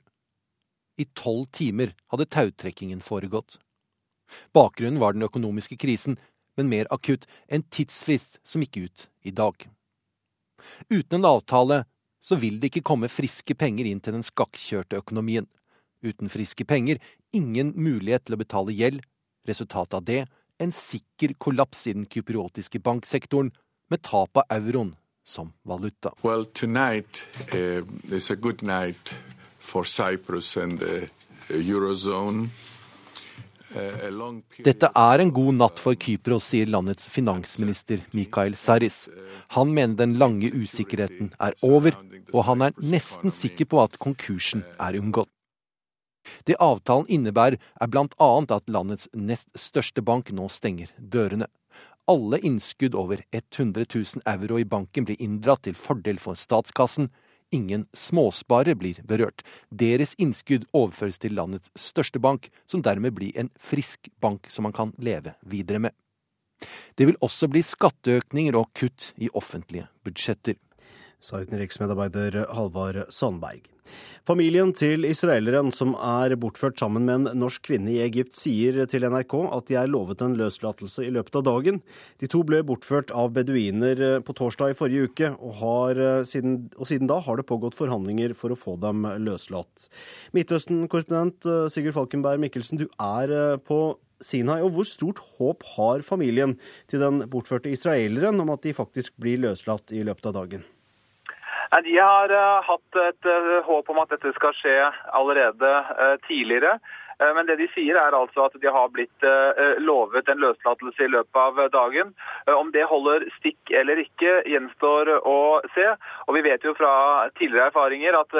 I tolv timer hadde tautrekkingen foregått. Bakgrunnen var den økonomiske krisen, men mer akutt en tidsfrist som gikk ut i dag. Uten en avtale så vil det ikke komme friske penger inn til den skakkjørte økonomien. Uten friske penger ingen mulighet til å betale gjeld. Resultatet av det en sikker kollaps i den kypriotiske banksektoren, med tap av euroen som valuta. Well, tonight uh, Dette er en god natt for Kypros, sier landets finansminister Mikael Saris. Han mener den lange usikkerheten er over, og han er nesten sikker på at konkursen er unngått. Det avtalen innebærer, er bl.a. at landets nest største bank nå stenger dørene. Alle innskudd over 100 000 euro i banken blir inndratt til fordel for statskassen, Ingen småsparere blir berørt. Deres innskudd overføres til landets største bank, som dermed blir en frisk bank som man kan leve videre med. Det vil også bli skatteøkninger og kutt i offentlige budsjetter. Sa utenriksmedarbeider Halvard Sandberg. Familien til israeleren som er bortført sammen med en norsk kvinne i Egypt, sier til NRK at de er lovet en løslatelse i løpet av dagen. De to ble bortført av beduiner på torsdag i forrige uke, og, har, siden, og siden da har det pågått forhandlinger for å få dem løslatt. Midtøsten-korrespondent Sigurd Falkenberg Mikkelsen, du er på Sinai, og Hvor stort håp har familien til den bortførte israeleren om at de faktisk blir løslatt i løpet av dagen? De har uh, hatt et uh, håp om at dette skal skje allerede uh, tidligere. Men det de sier er altså at de har blitt lovet en løslatelse i løpet av dagen. Om det holder stikk eller ikke, gjenstår å se. Og Vi vet jo fra tidligere erfaringer at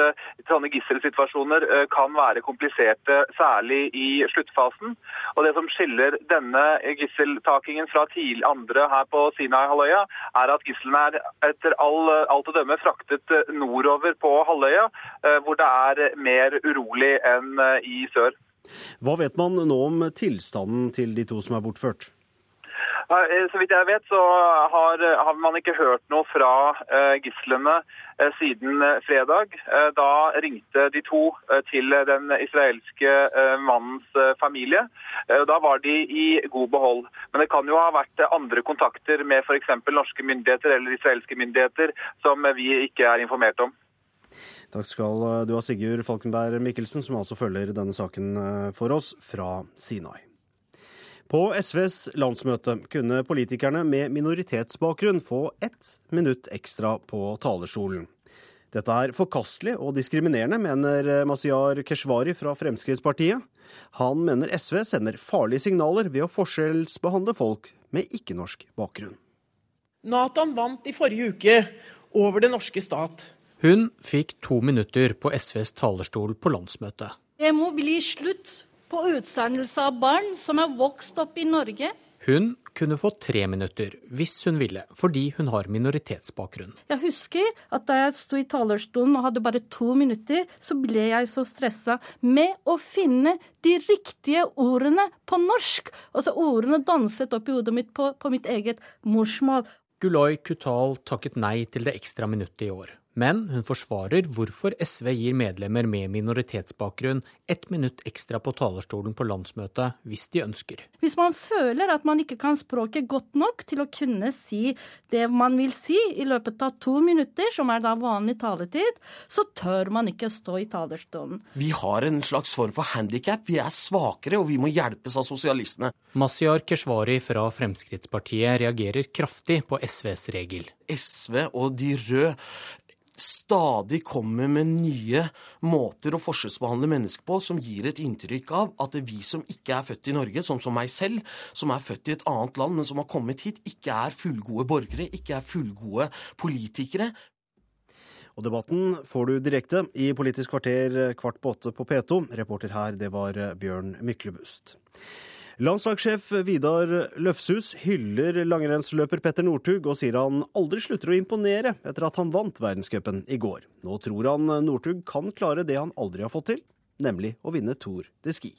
sånne gisselsituasjoner kan være kompliserte, særlig i sluttfasen. Og Det som skiller denne gisseltakingen fra andre her på Sinai-halvøya, er at gislene er etter all, alt å dømme fraktet nordover på halvøya, hvor det er mer urolig enn i sør. Hva vet man nå om tilstanden til de to som er bortført? Eh, så vidt jeg vet, så har, har man ikke hørt noe fra uh, gislene siden fredag. Da ringte de to til den israelske mannens familie. Da var de i god behold. Men det kan jo ha vært andre kontakter med f.eks. norske myndigheter eller israelske myndigheter som vi ikke er informert om. Takk skal du ha, Sigurd Falkenberg Mikkelsen, som altså følger denne saken eh, for oss fra Sinai. På SVs landsmøte kunne politikerne med minoritetsbakgrunn få ett minutt ekstra på talerstolen. Dette er forkastelig og diskriminerende, mener Masiar Keshvari fra Fremskrittspartiet. Han mener SV sender farlige signaler ved å forskjellsbehandle folk med ikke-norsk bakgrunn. Nathan vant i forrige uke over det norske stat. Hun fikk to minutter på SVs talerstol på landsmøtet. Det må bli slutt på utsendelse av barn som er vokst opp i Norge. Hun kunne få tre minutter hvis hun ville, fordi hun har minoritetsbakgrunn. Jeg husker at da jeg sto i talerstolen og hadde bare to minutter, så ble jeg så stressa med å finne de riktige ordene på norsk. Altså ordene danset opp i hodet mitt på, på mitt eget morsmål. Gulay Kutal takket nei til det ekstra minuttet i år. Men hun forsvarer hvorfor SV gir medlemmer med minoritetsbakgrunn ett minutt ekstra på talerstolen på landsmøtet hvis de ønsker. Hvis man føler at man ikke kan språket godt nok til å kunne si det man vil si i løpet av to minutter, som er da vanlig taletid, så tør man ikke stå i talerstolen. Vi har en slags form for handikap. Vi er svakere, og vi må hjelpes av sosialistene. Masiar Keshvari fra Fremskrittspartiet reagerer kraftig på SVs regel. SV og de røde stadig kommer med nye måter å forskjellsbehandle mennesker på som gir et inntrykk av at vi som ikke er født i Norge, som, som meg selv, som er født i et annet land, men som har kommet hit, ikke er fullgode borgere, ikke er fullgode politikere. Og debatten får du direkte i Politisk kvarter kvart på åtte på P2. Reporter her, det var Bjørn Myklebust. Landslagssjef Vidar Løfshus hyller langrennsløper Petter Northug og sier han aldri slutter å imponere etter at han vant verdenscupen i går. Nå tror han Northug kan klare det han aldri har fått til, nemlig å vinne Tour de Ski.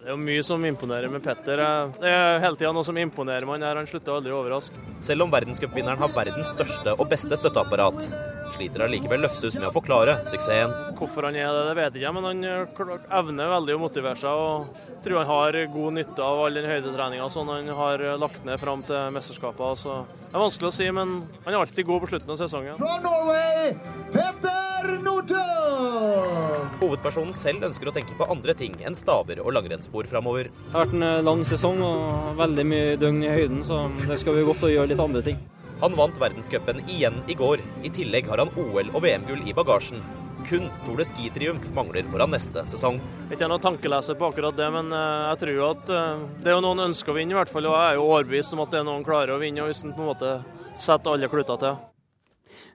Det er jo mye som imponerer med Petter. Det er hele tida noe som imponerer meg. Han slutter aldri å overraske. Selv om verdenscupvinneren har verdens største og beste støtteapparat, sliter allikevel Løfshus med å forklare suksessen. Hvorfor han er det, det vet jeg ikke, men han eh, evner veldig å motivere seg. og tror han har god nytte av all den høydetreninga som han har lagt ned fram til mesterskapet. Så det er vanskelig å si, men han er alltid god på slutten av sesongen. Fra Norway, Petter Northug! Hovedpersonen selv ønsker å tenke på andre ting enn staver og langrennsspor framover. Det har vært en eh, lang sesong og veldig mye døgn i høyden, så det skal bli godt å gjøre litt andre ting. Han vant verdenscupen igjen i går. I tillegg har han OL- og VM-gull i bagasjen. Kun Tour de Ski-triumf mangler foran neste sesong. Jeg Ikke noe noen tankeleser på akkurat det, men eh, jeg tror at eh, det er jo noen ønsker å vinne, i hvert fall. Og jeg er jo overbevist om at det er noen klarer å vinne, og hvis en på en måte setter alle kluter til.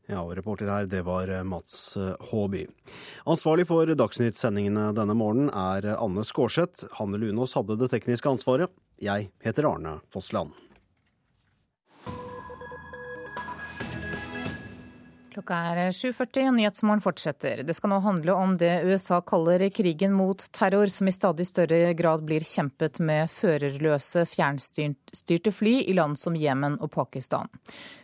Ja, og reporter her, det var Mats Håby. Ansvarlig for Dagsnytt-sendingene denne morgenen er Anne Skårseth. Hanne Lunås hadde det tekniske ansvaret. Jeg heter Arne Fossland. Klokka er 7.40, Nyhetsmorgen fortsetter. Det skal nå handle om det USA kaller krigen mot terror, som i stadig større grad blir kjempet med førerløse, fjernstyrte fly i land som Jemen og Pakistan.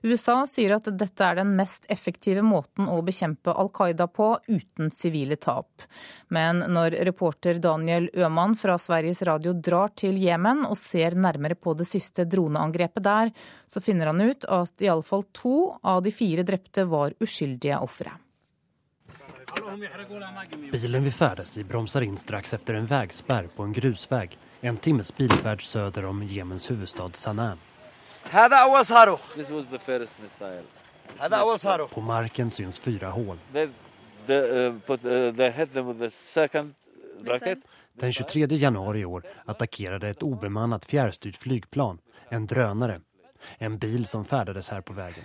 USA sier at dette er den mest effektive måten å bekjempe Al Qaida på uten sivile tap. Men når reporter Daniel Øhman fra Sveriges Radio drar til Jemen og ser nærmere på det siste droneangrepet der, så finner han ut at iallfall to av de fire drepte var uskyldige ofre. Bilen vi färdas i bromsar in strax efter en vägspärr på en grusväg. En timmes bilfärd söder om Jemens huvudstad Sanaa. På marken syns fyra hål. Den 23 januari i år attackerade ett obemannat fjärrstyrt flygplan, en drönare, en bil som färdades här på vägen.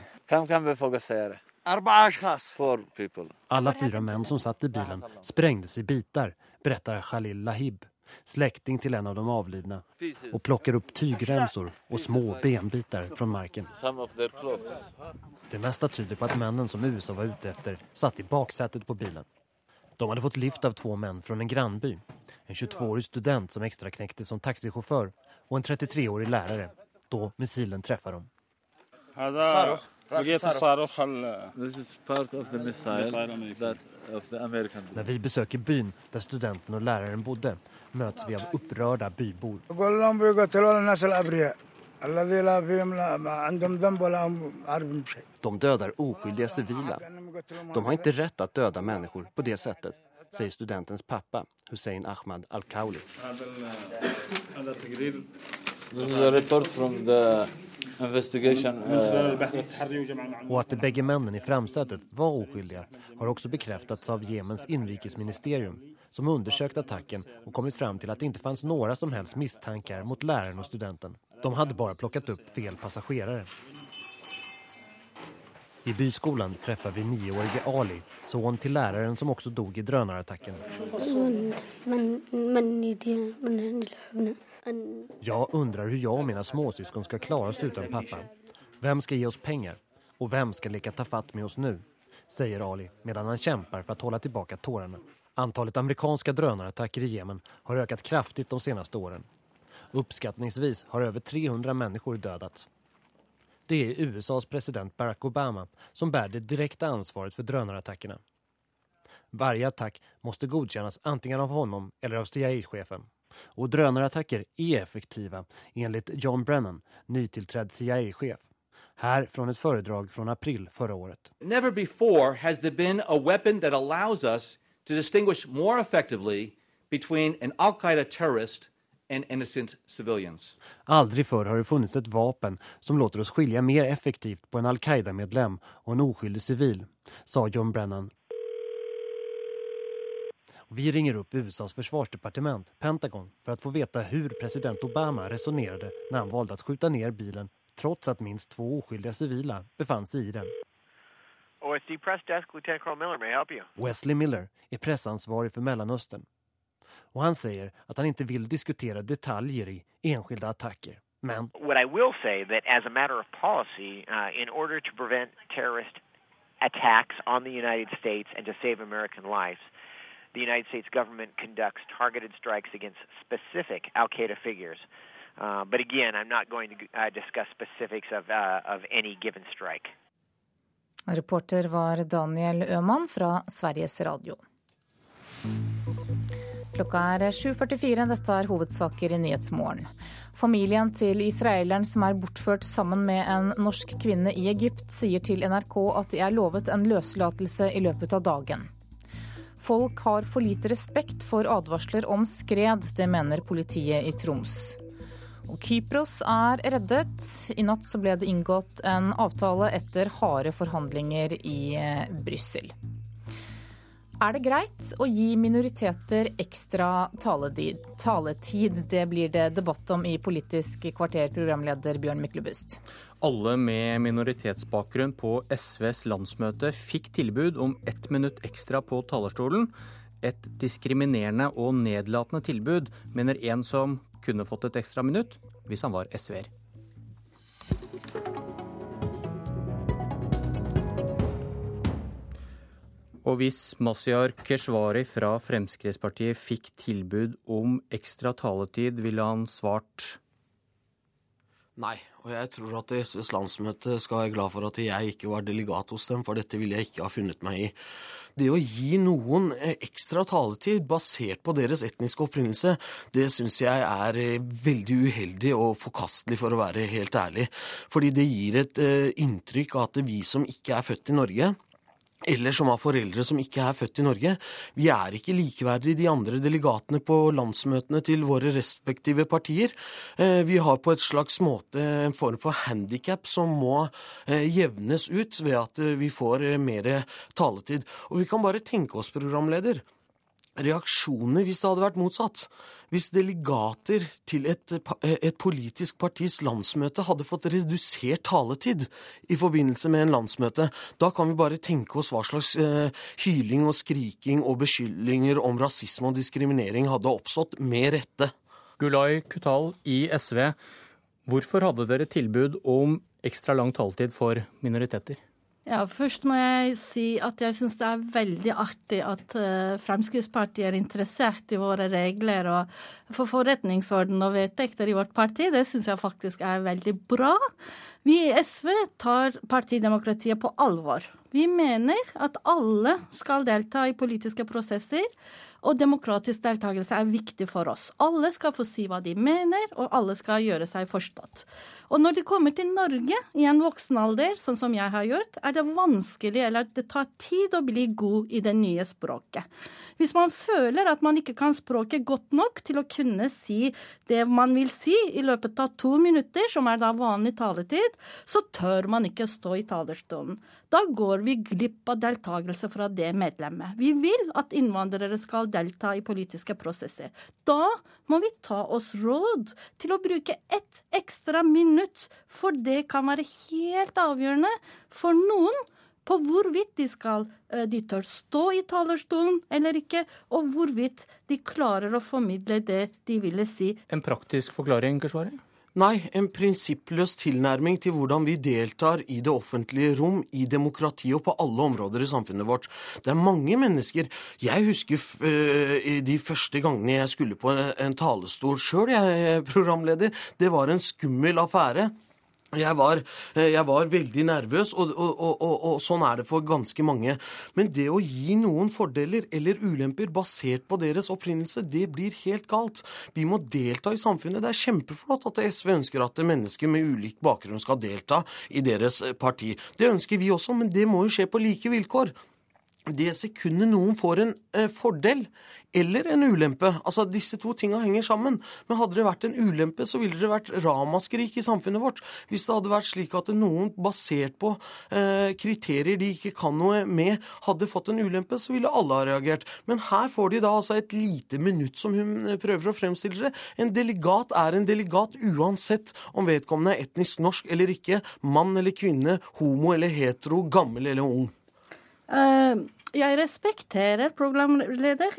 Alla fyra män som satt i bilen sprängdes i bitar, berättar Khalil Lahib, släkting till en av de avlidna, och plockar upp tygremsor och små benbitar från marken. Det mesta tyder på att männen som USA var ute efter satt i baksätet på bilen. De hade fått lift av två män från en grannby. En 22-årig student som extra knäckte som taxichaufför och en 33-årig lärare. Då missilen träffar dem. När vi besøker byn der studenten og læreren bodde møtes vi av opprørte bybor. De døder uskyldige sivile. De har ikke rett til å døde mennesker på det settet, sier studentens pappa Hussein Ahmad Al-Kauli. Och att de bägge männen i framsätet var oskyldiga har också bekräftats av Jemens inrikesministerium som undersökt attacken och kommit fram till att det inte fanns några som helst misstankar mot läraren och studenten. De hade bara plockat upp fel passagerare. I byskolan träffar vi nioårige Ali, son till läraren som också dog i drönarattacken. Jag undrar hur jag och mina småsyskon ska klara oss utan pappa. Vem ska ge oss pengar? Och vem ska ta fatt med oss nu? Säger Ali medan han kämpar för att hålla tillbaka tårarna. Antalet amerikanska drönarattacker i Jemen har ökat kraftigt de senaste åren. Uppskattningsvis har över 300 människor dödats. det är USAs president Barack Obama som bär det direkta ansvaret för drönarattackerna. Varje attack måste godkännas antingen av honom eller av CIA-chefen. Och drönarattacker är effektiva enligt John Brennan, nytillträdd CIA-chef. Här från ett föredrag från april förra året. Never before has there been a weapon that allows us to distinguish more effectively between an al-Qaida terrorist and innocent civilians. Aldrig förr har det funnits ett vapen som låter oss skilja mer effektivt på en Al-Qaida-medlem och en oskyldig civil, sa John Brennan. Vi ringer upp USAs försvarsdepartement, Pentagon, för att få veta hur president Obama resonerade när han valde att skjuta ner bilen trots att minst två oskyldiga civila befann sig i den. OSD Press Desk, Lieutenant Colonel Miller, may I help you? Wesley Miller är pressansvarig för Mellanöstern. Och han säger att han inte vill diskutera detaljer i enskilda attacker. Men What I will say that as a matter of policy, uh, in order to prevent terrorist attacks on the United States and to save American lives, the United States government conducts targeted strikes against specific Al Qaeda figures. Uh, but again, I'm not going to uh, discuss specifics of, uh, of any given strike. Reporter var Daniel Øhman fra Sveriges Radio. Klokka er 7.44. Dette er hovedsaker i Nyhetsmorgen. Familien til israeleren som er bortført sammen med en norsk kvinne i Egypt, sier til NRK at de er lovet en løslatelse i løpet av dagen. Folk har for lite respekt for advarsler om skred, det mener politiet i Troms. Og Kypros er reddet. I natt ble det inngått en avtale etter harde forhandlinger i eh, Brussel. Er det greit å gi minoriteter ekstra taletid? Det blir det debatt om i Politisk kvarter, programleder Bjørn Myklebust. Alle med minoritetsbakgrunn på SVs landsmøte fikk tilbud om ett minutt ekstra på talerstolen. Et diskriminerende og nedlatende tilbud, mener en som kunne fått et ekstra minutt hvis han var SV-er. Og hvis Masihar Keshvari fra Fremskrittspartiet fikk tilbud om ekstra taletid, ville han svart Nei, og jeg tror at SVs landsmøte skal være glad for at jeg ikke var delegat hos dem, for dette ville jeg ikke ha funnet meg i. Det å gi noen eh, ekstra taletid basert på deres etniske opprinnelse, det syns jeg er eh, veldig uheldig og forkastelig, for å være helt ærlig. Fordi det gir et eh, inntrykk av at vi som ikke er født i Norge, eller som har foreldre som ikke er født i Norge. Vi er ikke likeverdige de andre delegatene på landsmøtene til våre respektive partier. Eh, vi har på et slags måte en form for handikap som må eh, jevnes ut ved at eh, vi får mer taletid. Og vi kan bare tenke oss, programleder, reaksjoner hvis det hadde vært motsatt. Hvis delegater til et, et, politisk partis landsmøte hadde fått redusert taletid i forbindelse med en landsmøte, da kan vi bare tenke oss hva slags eh, hyling og skriking og beskyldninger om rasisme og diskriminering hadde oppstått, med rette. Gulai Kutal i SV, hvorfor hadde dere tilbud om ekstra lang taletid for minoriteter? Ja, Først må jeg si at jeg syns det er veldig artig at uh, Fremskrittspartiet er interessert i våre regler og for forretningsorden og vedtekter i vårt parti. Det syns jeg faktisk er veldig bra. Vi i SV tar partidemokratiet på alvor. Vi mener at alle skal delta i politiske prosesser, og demokratisk deltakelse er viktig for oss. Alle skal få si hva de mener, og alle skal gjøre seg forstått. Og når de kommer til Norge i en voksen alder, sånn som jeg har gjort, er det vanskelig, eller det tar tid å bli god i det nye språket. Hvis man føler at man ikke kan språket godt nok til å kunne si det man vil si i løpet av to minutter, som er da vanlig taletid, så tør man ikke stå i talerstolen. Da går vi glipp av deltakelse fra det medlemmet. Vi vil at innvandrere skal delta i politiske prosesser. Da må vi ta oss råd til å bruke ett ekstra minutt, for det kan være helt avgjørende for noen på hvorvidt de skal de tør stå i talerstolen eller ikke, og hvorvidt de klarer å formidle det de ville si. En praktisk forklaring, Keshvari? Nei, en prinsippløs tilnærming til hvordan vi deltar i det offentlige rom, i demokratiet og på alle områder i samfunnet vårt. Det er mange mennesker Jeg husker uh, de første gangene jeg skulle på en talestol sjøl, jeg, programleder. Det var en skummel affære. Jeg var, eh, jeg var, veldig nervøs, og, og, og, og, sånn er det for ganske mange. Men det å gi noen fordeler eller ulemper basert på deres opprinnelse, det blir helt galt. Vi må delta i samfunnet. Det er kjempeflott at SV ønsker at mennesker med ulik bakgrunn skal delta i deres parti. Det ønsker vi også, men det må jo skje på like vilkår det sekundet noen får en eh, fordel eller en ulempe Altså, disse to tinga henger sammen. Men hadde det vært en ulempe, så ville det vært ramaskrik i samfunnet vårt. Hvis det hadde vært slik at noen basert på eh, kriterier de ikke kan noe med, hadde fått en ulempe, så ville alle ha reagert. Men her får de da altså et lite minutt, som hun eh, prøver å fremstille det. En delegat er en delegat uansett om vedkommende er etnisk norsk eller ikke, mann eller kvinne, homo eller hetero, gammel eller ung. Uh, jeg respekterer programleder,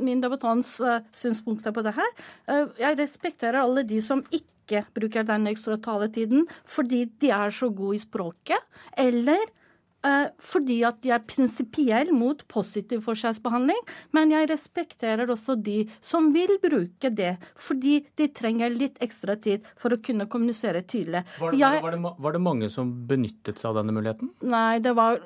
min debattants uh, synspunkter på det her. Uh, jeg respekterer alle de som ikke bruker den ekstra taletiden fordi de er så gode i språket, eller Eh, fordi at de er prinsipiell mot positiv forskjellsbehandling, men jeg respekterer også de som vil bruke det, fordi de trenger litt ekstra tid for å kunne kommunisere tydelig. Var det, jeg, var, det, var det, mange som benyttet seg av denne muligheten? Nei, det var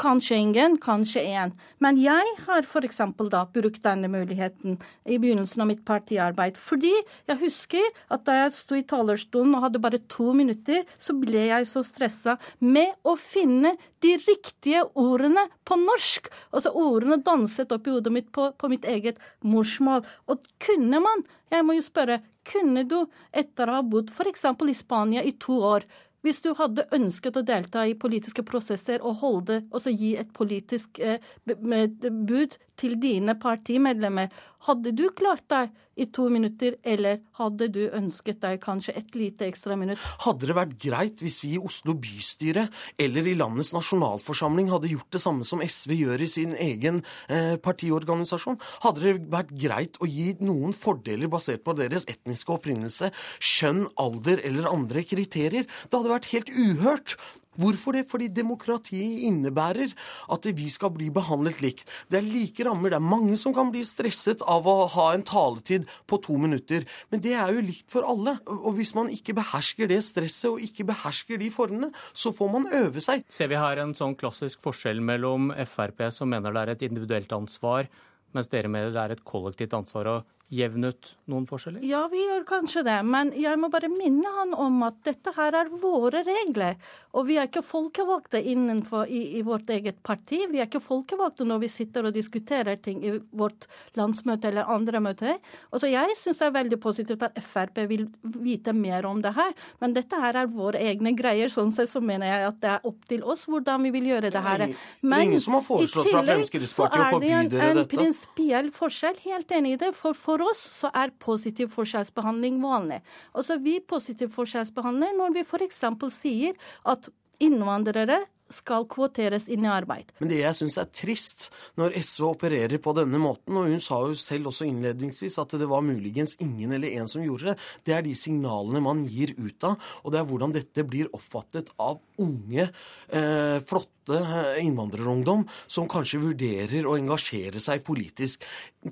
kanskje ingen, kanskje én. Men jeg har f.eks. da brukt denne muligheten i begynnelsen av mitt partiarbeid, fordi jeg husker at da jeg sto i talerstolen og hadde bare to minutter, så ble jeg så stressa med å finne de riktige ordene på norsk. Altså ordene danset opp i hodet mitt på, på mitt eget morsmål. Og kunne man, jeg må jo spørre, kunne du etter å ha bodd f.eks. i Spania i to år, hvis du hadde ønsket å delta i politiske prosesser og holde, også gi et politisk eh, bud til dine partimedlemmer, hadde du klart deg i to minutter, eller hadde du ønsket deg kanskje et lite ekstra minutt? Hadde det vært greit hvis vi i Oslo bystyre eller i landets nasjonalforsamling hadde gjort det samme som SV gjør i sin egen eh, partiorganisasjon? Hadde det vært greit å gi noen fordeler basert på deres etniske opprinnelse, skjønn, alder eller andre kriterier? Det hadde vært helt uhørt. Hvorfor det? Fordi demokratiet innebærer at vi skal bli behandlet likt. Det er like rammer. Det er mange som kan bli stresset av å ha en taletid på to minutter. Men det er jo likt for alle. Og hvis man ikke behersker det stresset og ikke behersker de formene, så får man øve seg. Ser vi her en sånn klassisk forskjell mellom Frp, som mener det er et individuelt ansvar, mens dere mener det er et kollektivt ansvar å jevne ut noen forskjeller? Ja, vi gjør kanskje det. Men jeg må bare minne han om at dette her er våre regler. Og vi er ikke folkevalgte innenfor i, i vårt eget parti. Vi er ikke folkevalgte når vi sitter og diskuterer ting i vårt landsmøte eller andre møter. så jeg syns det er veldig positivt at Frp vil vite mer om det her. Men dette her er våre egne greier. Sånn sett så mener jeg at det er opp til oss hvordan vi vil gjøre det her. Men i tillegg så er det en, en prinsipiell forskjell. Helt enig i det. for, for for oss så er positiv forskjellsbehandling vanlig. Altså Vi positiv forskjellsbehandler når vi f.eks. sier at innvandrere skal kvoteres inn i arbeid. Men det jeg syns er trist når SV opererer på denne måten, og hun sa jo selv også innledningsvis at det var muligens ingen eller en som gjorde det, det er de signalene man gir ut av, og det er hvordan dette blir oppfattet av unge, eh, flotte innvandrerungdom som kanskje vurderer å engasjere seg politisk.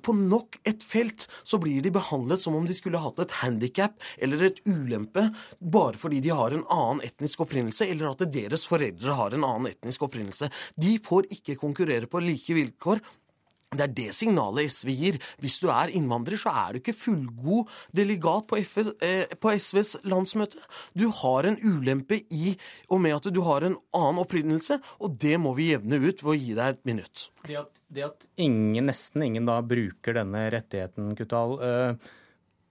På nok et felt så blir de behandlet som om de skulle hatt et handikap eller et ulempe bare fordi de har en annen etnisk opprinnelse, eller at deres foreldre har en annen etnisk opprinnelse. De får ikke konkurrere på like vilkår. Det er det signalet SV gir. Hvis du er innvandrer, så er du ikke fullgod delegat på, FS, eh, på, SVs landsmøte. Du har en ulempe i og med at du har en annen opprinnelse, og det må vi jevne ut ved å gi deg et minutt. Det at, det at ingen, nesten ingen da bruker denne rettigheten, Kutal, eh,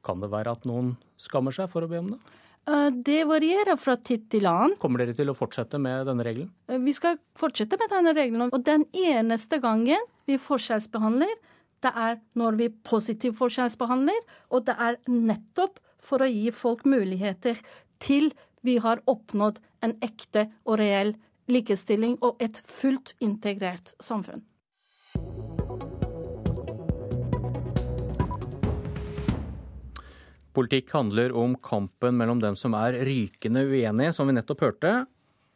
kan det være at noen skammer seg for å be om det? Eh, det varierer fra tid til annen. Kommer dere til å fortsette med denne regelen? Eh, vi skal fortsette med denne regelen. Og den eneste gangen vi forskjellsbehandler, det er når vi positivt forskjellsbehandler, og det er nettopp for å gi folk muligheter til vi har oppnådd en ekte og reell likestilling og et fullt integrert samfunn. Politikk handler om kampen mellom dem som er rykende uenige, som vi nettopp hørte,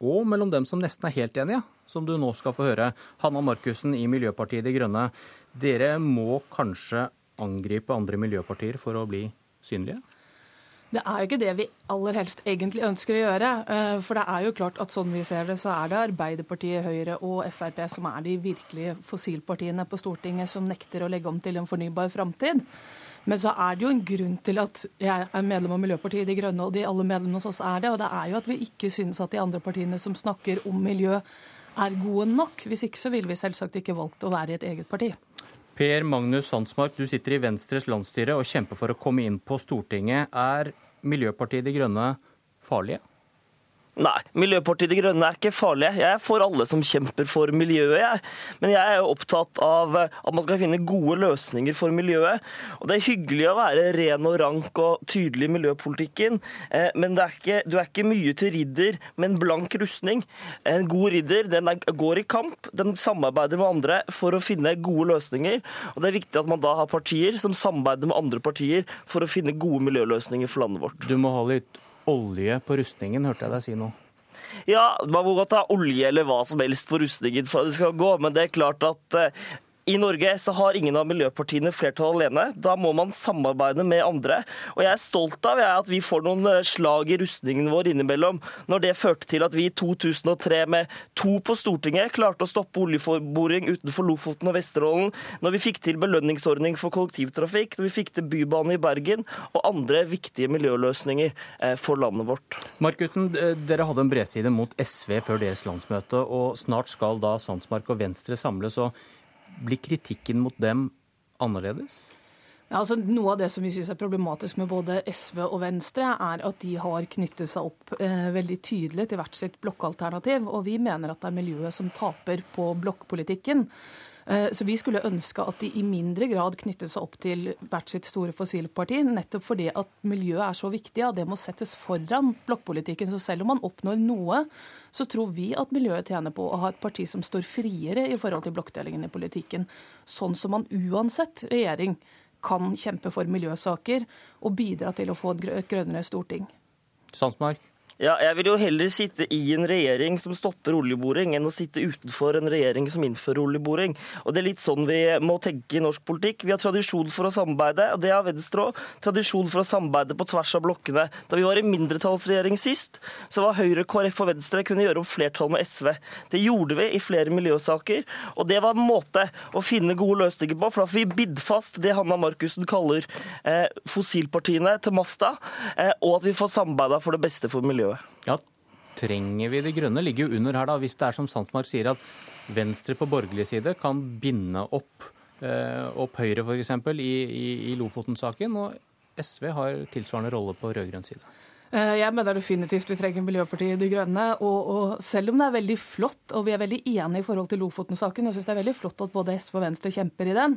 og mellom dem som nesten er helt enige, som du nå skal få høre. Hanna Markussen i Miljøpartiet De Grønne, dere må kanskje angripe andre miljøpartier for å bli synlige? Det er jo ikke det vi aller helst egentlig ønsker å gjøre. Eh, for det er jo klart at sånn vi ser det, så er det Arbeiderpartiet, Høyre og Frp som er de virkelige fossilpartiene på Stortinget som nekter å legge om til en fornybar framtid. Men så er det jo en grunn til at jeg er medlem av Miljøpartiet De Grønne, og de alle medlemmene hos oss er det. Og det er jo at vi ikke synes at de andre partiene som snakker om miljø, er gode nok. Hvis ikke så ville vi selvsagt ikke valgt å være i et eget parti. Per Magnus Sandsmark, du sitter i Venstres landsstyre og kjemper for å komme inn på Stortinget. Er Miljøpartiet De Grønne farlige? Nei, Miljøpartiet De Grønne er ikke farlige. Jeg er for alle som kjemper for miljøet. Jeg. Men jeg er jo opptatt av at man skal finne gode løsninger for miljøet. Og Det er hyggelig å være ren og rank og tydelig i miljøpolitikken, eh, men er ikke, du er ikke mye til ridder med en blank rustning. En god ridder den er, går i kamp, den samarbeider med andre for å finne gode løsninger. Og Det er viktig at man da har partier som samarbeider med andre partier for å finne gode miljøløsninger for landet vårt. Du må ha litt olje på rustningen, hørte jeg deg si nå. Ja, man må godt ha olje eller hva som helst på rustningen for at det skal gå, men det er klart at eh, i Norge så har ingen av miljøpartiene flertall alene. Da må man samarbeide med andre. Og jeg er stolt av at vi får noen eh, slag i rustningen vår innimellom. Når det førte til at vi i 2003 med to på Stortinget klarte å stoppe oljeboring utenfor Lofoten og Vesterålen. Når vi fikk til belønningsordning for kollektivtrafikk. Når vi fikk til bybane i Bergen. Og andre viktige miljøløsninger eh, for landet vårt. Markussen, dere hadde en bredside mot SV før deres landsmøte. Og snart skal da Sandsmark og Venstre samles. og blir kritikken mot dem annerledes? Ja, altså Noe av det som vi syns er problematisk med både SV og Venstre, er at de har knyttet seg opp eh, veldig tydelig til hvert sitt blokkalternativ. Og vi mener at det er miljøet som taper på blokkpolitikken. Eh, så vi skulle ønske at de i mindre grad knyttet seg opp til hvert sitt store fossilparti, nettopp fordi at miljøet er så viktig, og det må settes foran blokkpolitikken. Så selv om man oppnår noe, så tror vi at miljøet tjener på å ha et parti som står friere i forhold til blokkdelingen i politikken. Sånn som man uansett regjering kan kjempe for miljøsaker og bidra til å få et grønnere storting. Sandsmark? Ja, jeg vil jo heller sitte i en regjering som stopper oljeboring, enn å sitte utenfor en regjering som innfører oljeboring. Og Det er litt sånn vi må tenke i norsk politikk. Vi har tradisjon for å samarbeide, og det har Venstre òg. Tradisjon for å samarbeide på tvers av blokkene. Da vi var i mindretallsregjering sist, så var Høyre, KrF og Venstre kunne gjøre om flertall med SV. Det gjorde vi i flere miljøsaker, og det var en måte å finne gode løsninger på. For da får vi bidd fast det Hanna Markussen kaller eh, fossilpartiene til masta, eh, og at vi får samarbeida for det beste for miljøet. Ja, trenger vi De Grønne? Ligger jo under her, da. Hvis det er som Sandsmark sier, at Venstre på borgerlig side kan binde opp, eh, opp Høyre f.eks. I, i, i Lofoten-saken, og SV har tilsvarende rolle på rød-grønn side. Eh, jeg mener definitivt vi trenger Miljøpartiet De Grønne. Og, og, selv om det er veldig flott, og vi er veldig enige i forhold til Lofoten-saken, jeg syns det er veldig flott at både SV og Venstre kjemper i den,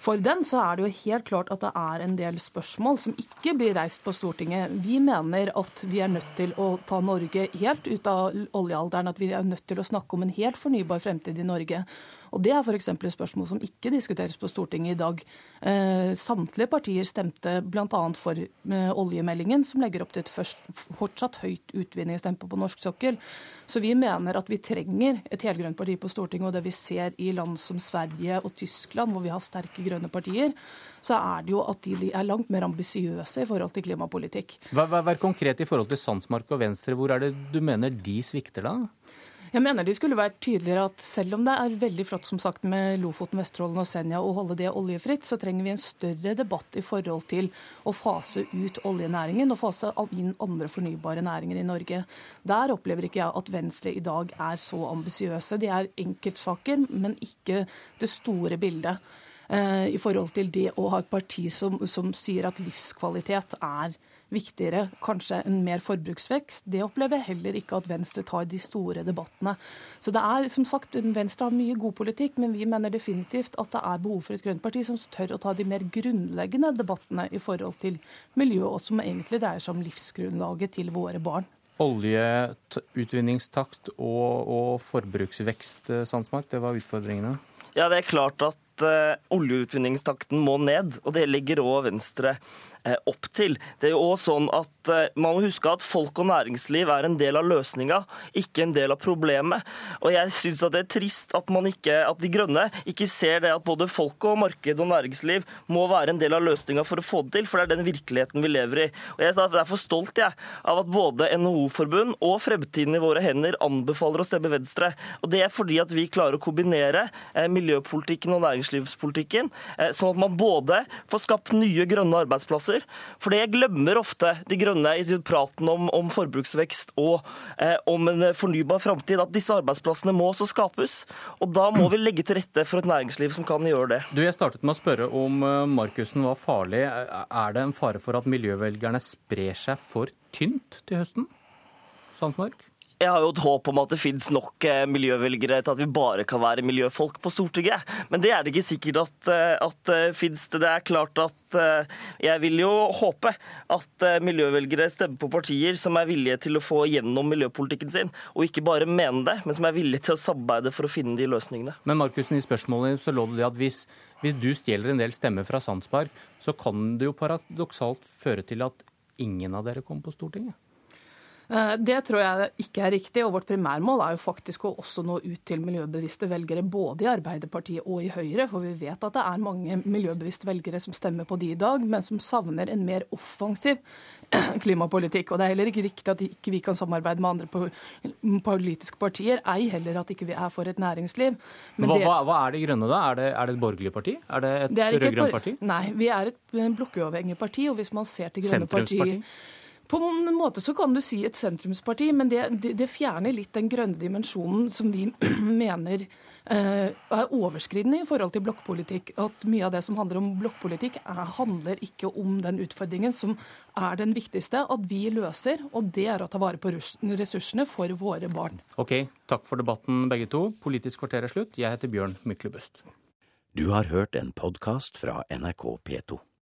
for den så er det jo helt klart at det er en del spørsmål som ikke blir reist på Stortinget. Vi mener at vi er nødt til å ta Norge helt ut av oljealderen. At vi er nødt til å snakke om en helt fornybar fremtid i Norge. Og Det er f.eks. et spørsmål som ikke diskuteres på Stortinget i dag. Eh, samtlige partier stemte bl.a. for eh, oljemeldingen, som legger opp til et først, fortsatt høyt utvinningstempo på norsk sokkel. Så vi mener at vi trenger et helgrønt parti på Stortinget. Og det vi ser i land som Sverige og Tyskland, hvor vi har sterke grønne partier, så er det jo at de er langt mer ambisiøse i forhold til klimapolitikk. Vær, vær konkret i forhold til Sandsmark og Venstre. Hvor er det du mener de svikter da? Jeg mener de skulle vært tydeligere at selv om det er veldig flott som sagt med Lofoten, Vesterålen og Senja å holde det oljefritt, så trenger vi en større debatt i forhold til å fase ut oljenæringen og fase inn andre fornybare næringer i Norge. Der opplever ikke jeg at Venstre i dag er så ambisiøse. De er enkeltsaker, men ikke det store bildet. Eh, I forhold til det å ha et parti som, som sier at livskvalitet er viktigere kanskje en mer forbruksvekst. Det opplever jeg heller ikke at Venstre tar de store debattene. Så det er som sagt, Venstre har mye god politikk, men vi mener definitivt at det er behov for et grønt parti som tør å ta de mer grunnleggende debattene i forhold til miljø, og som egentlig dreier seg om livsgrunnlaget til våre barn. Oljeutvinningstakt og, og forbruksvekst, eh, Sandsmark, det var utfordringene? Ja, det er klart at uh, oljeutvinningstakten må ned, og det ligger òg Venstre eh, opp til. Det er jo også sånn at eh, Man må huske at folk og næringsliv er en del av løsninga, ikke en del av problemet. Og jeg syns det er trist at, ikke, at De Grønne ikke ser det at både folk og marked og næringsliv må være en del av løsninga for å få det til, for det er den virkeligheten vi lever i. Og Jeg er derfor stolt jeg, av at både NHO-forbund og Fremtiden i våre hender anbefaler å stemme Venstre. Og Det er fordi at vi klarer å kombinere eh, miljøpolitikken og næringslivspolitikken, eh, sånn at man både får skapt nye grønne arbeidsplasser. For det glemmer ofte De Grønne i praten om, om forbruksvekst og eh, om en fornybar framtid, at disse arbeidsplassene må også skapes. Og da må vi legge til rette for et næringsliv som kan gjøre det. Du, Jeg startet med å spørre om eh, Markussen var farlig. Er det en fare for at miljøvelgerne sprer seg for tynt til høsten? Sandsmark? Jeg har jo et håp om at det finnes nok eh, miljøvelgere til at vi bare kan være miljøfolk på Stortinget. Men det er det ikke sikkert at, eh, at finnes det. Er klart at jeg vil jo håpe at miljøvelgere stemmer på partier som er villige til å få gjennom miljøpolitikken sin, og ikke bare mene det, men som er villige til å samarbeide for å finne de løsningene. Men Markusen, i spørsmålet så lå det at hvis, hvis du stjeler en del stemmer fra Sandspark, så kan det jo paradoksalt føre til at ingen av dere kommer på Stortinget? Eh, det tror jeg ikke er riktig, og vårt primærmål er jo faktisk å også nå ut til miljøbevisste velgere både i Arbeiderpartiet og i Høyre, for vi vet at det er mange miljøbevisste velgere som stemmer på de i dag, men som savner en mer offensiv klimapolitikk. Og det er heller ikke riktig at ikke vi kan samarbeide med andre politiske partier, ei heller at ikke vi er for et næringsliv. Hva, det, hva, er Det Grønne da? Er det, er det et borgerlig parti? Er det et rød-grønt parti? Nei, vi er et blokkuavhengig parti, og hvis man ser til Grønne partier på en måte så kan du si et sentrumsparti, men det, det, det fjerner litt den grønne dimensjonen som vi mener eh, er overskridende i forhold til blokkpolitikk. At mye av det som handler om blokkpolitikk, handler ikke om den utfordringen som er den viktigste at vi løser, og det er å ta vare på ressursene for våre barn. Ok, takk for debatten begge to. Politisk kvarter er slutt. Jeg heter Bjørn Myklebøst. Du har hørt en podkast fra NRK P2.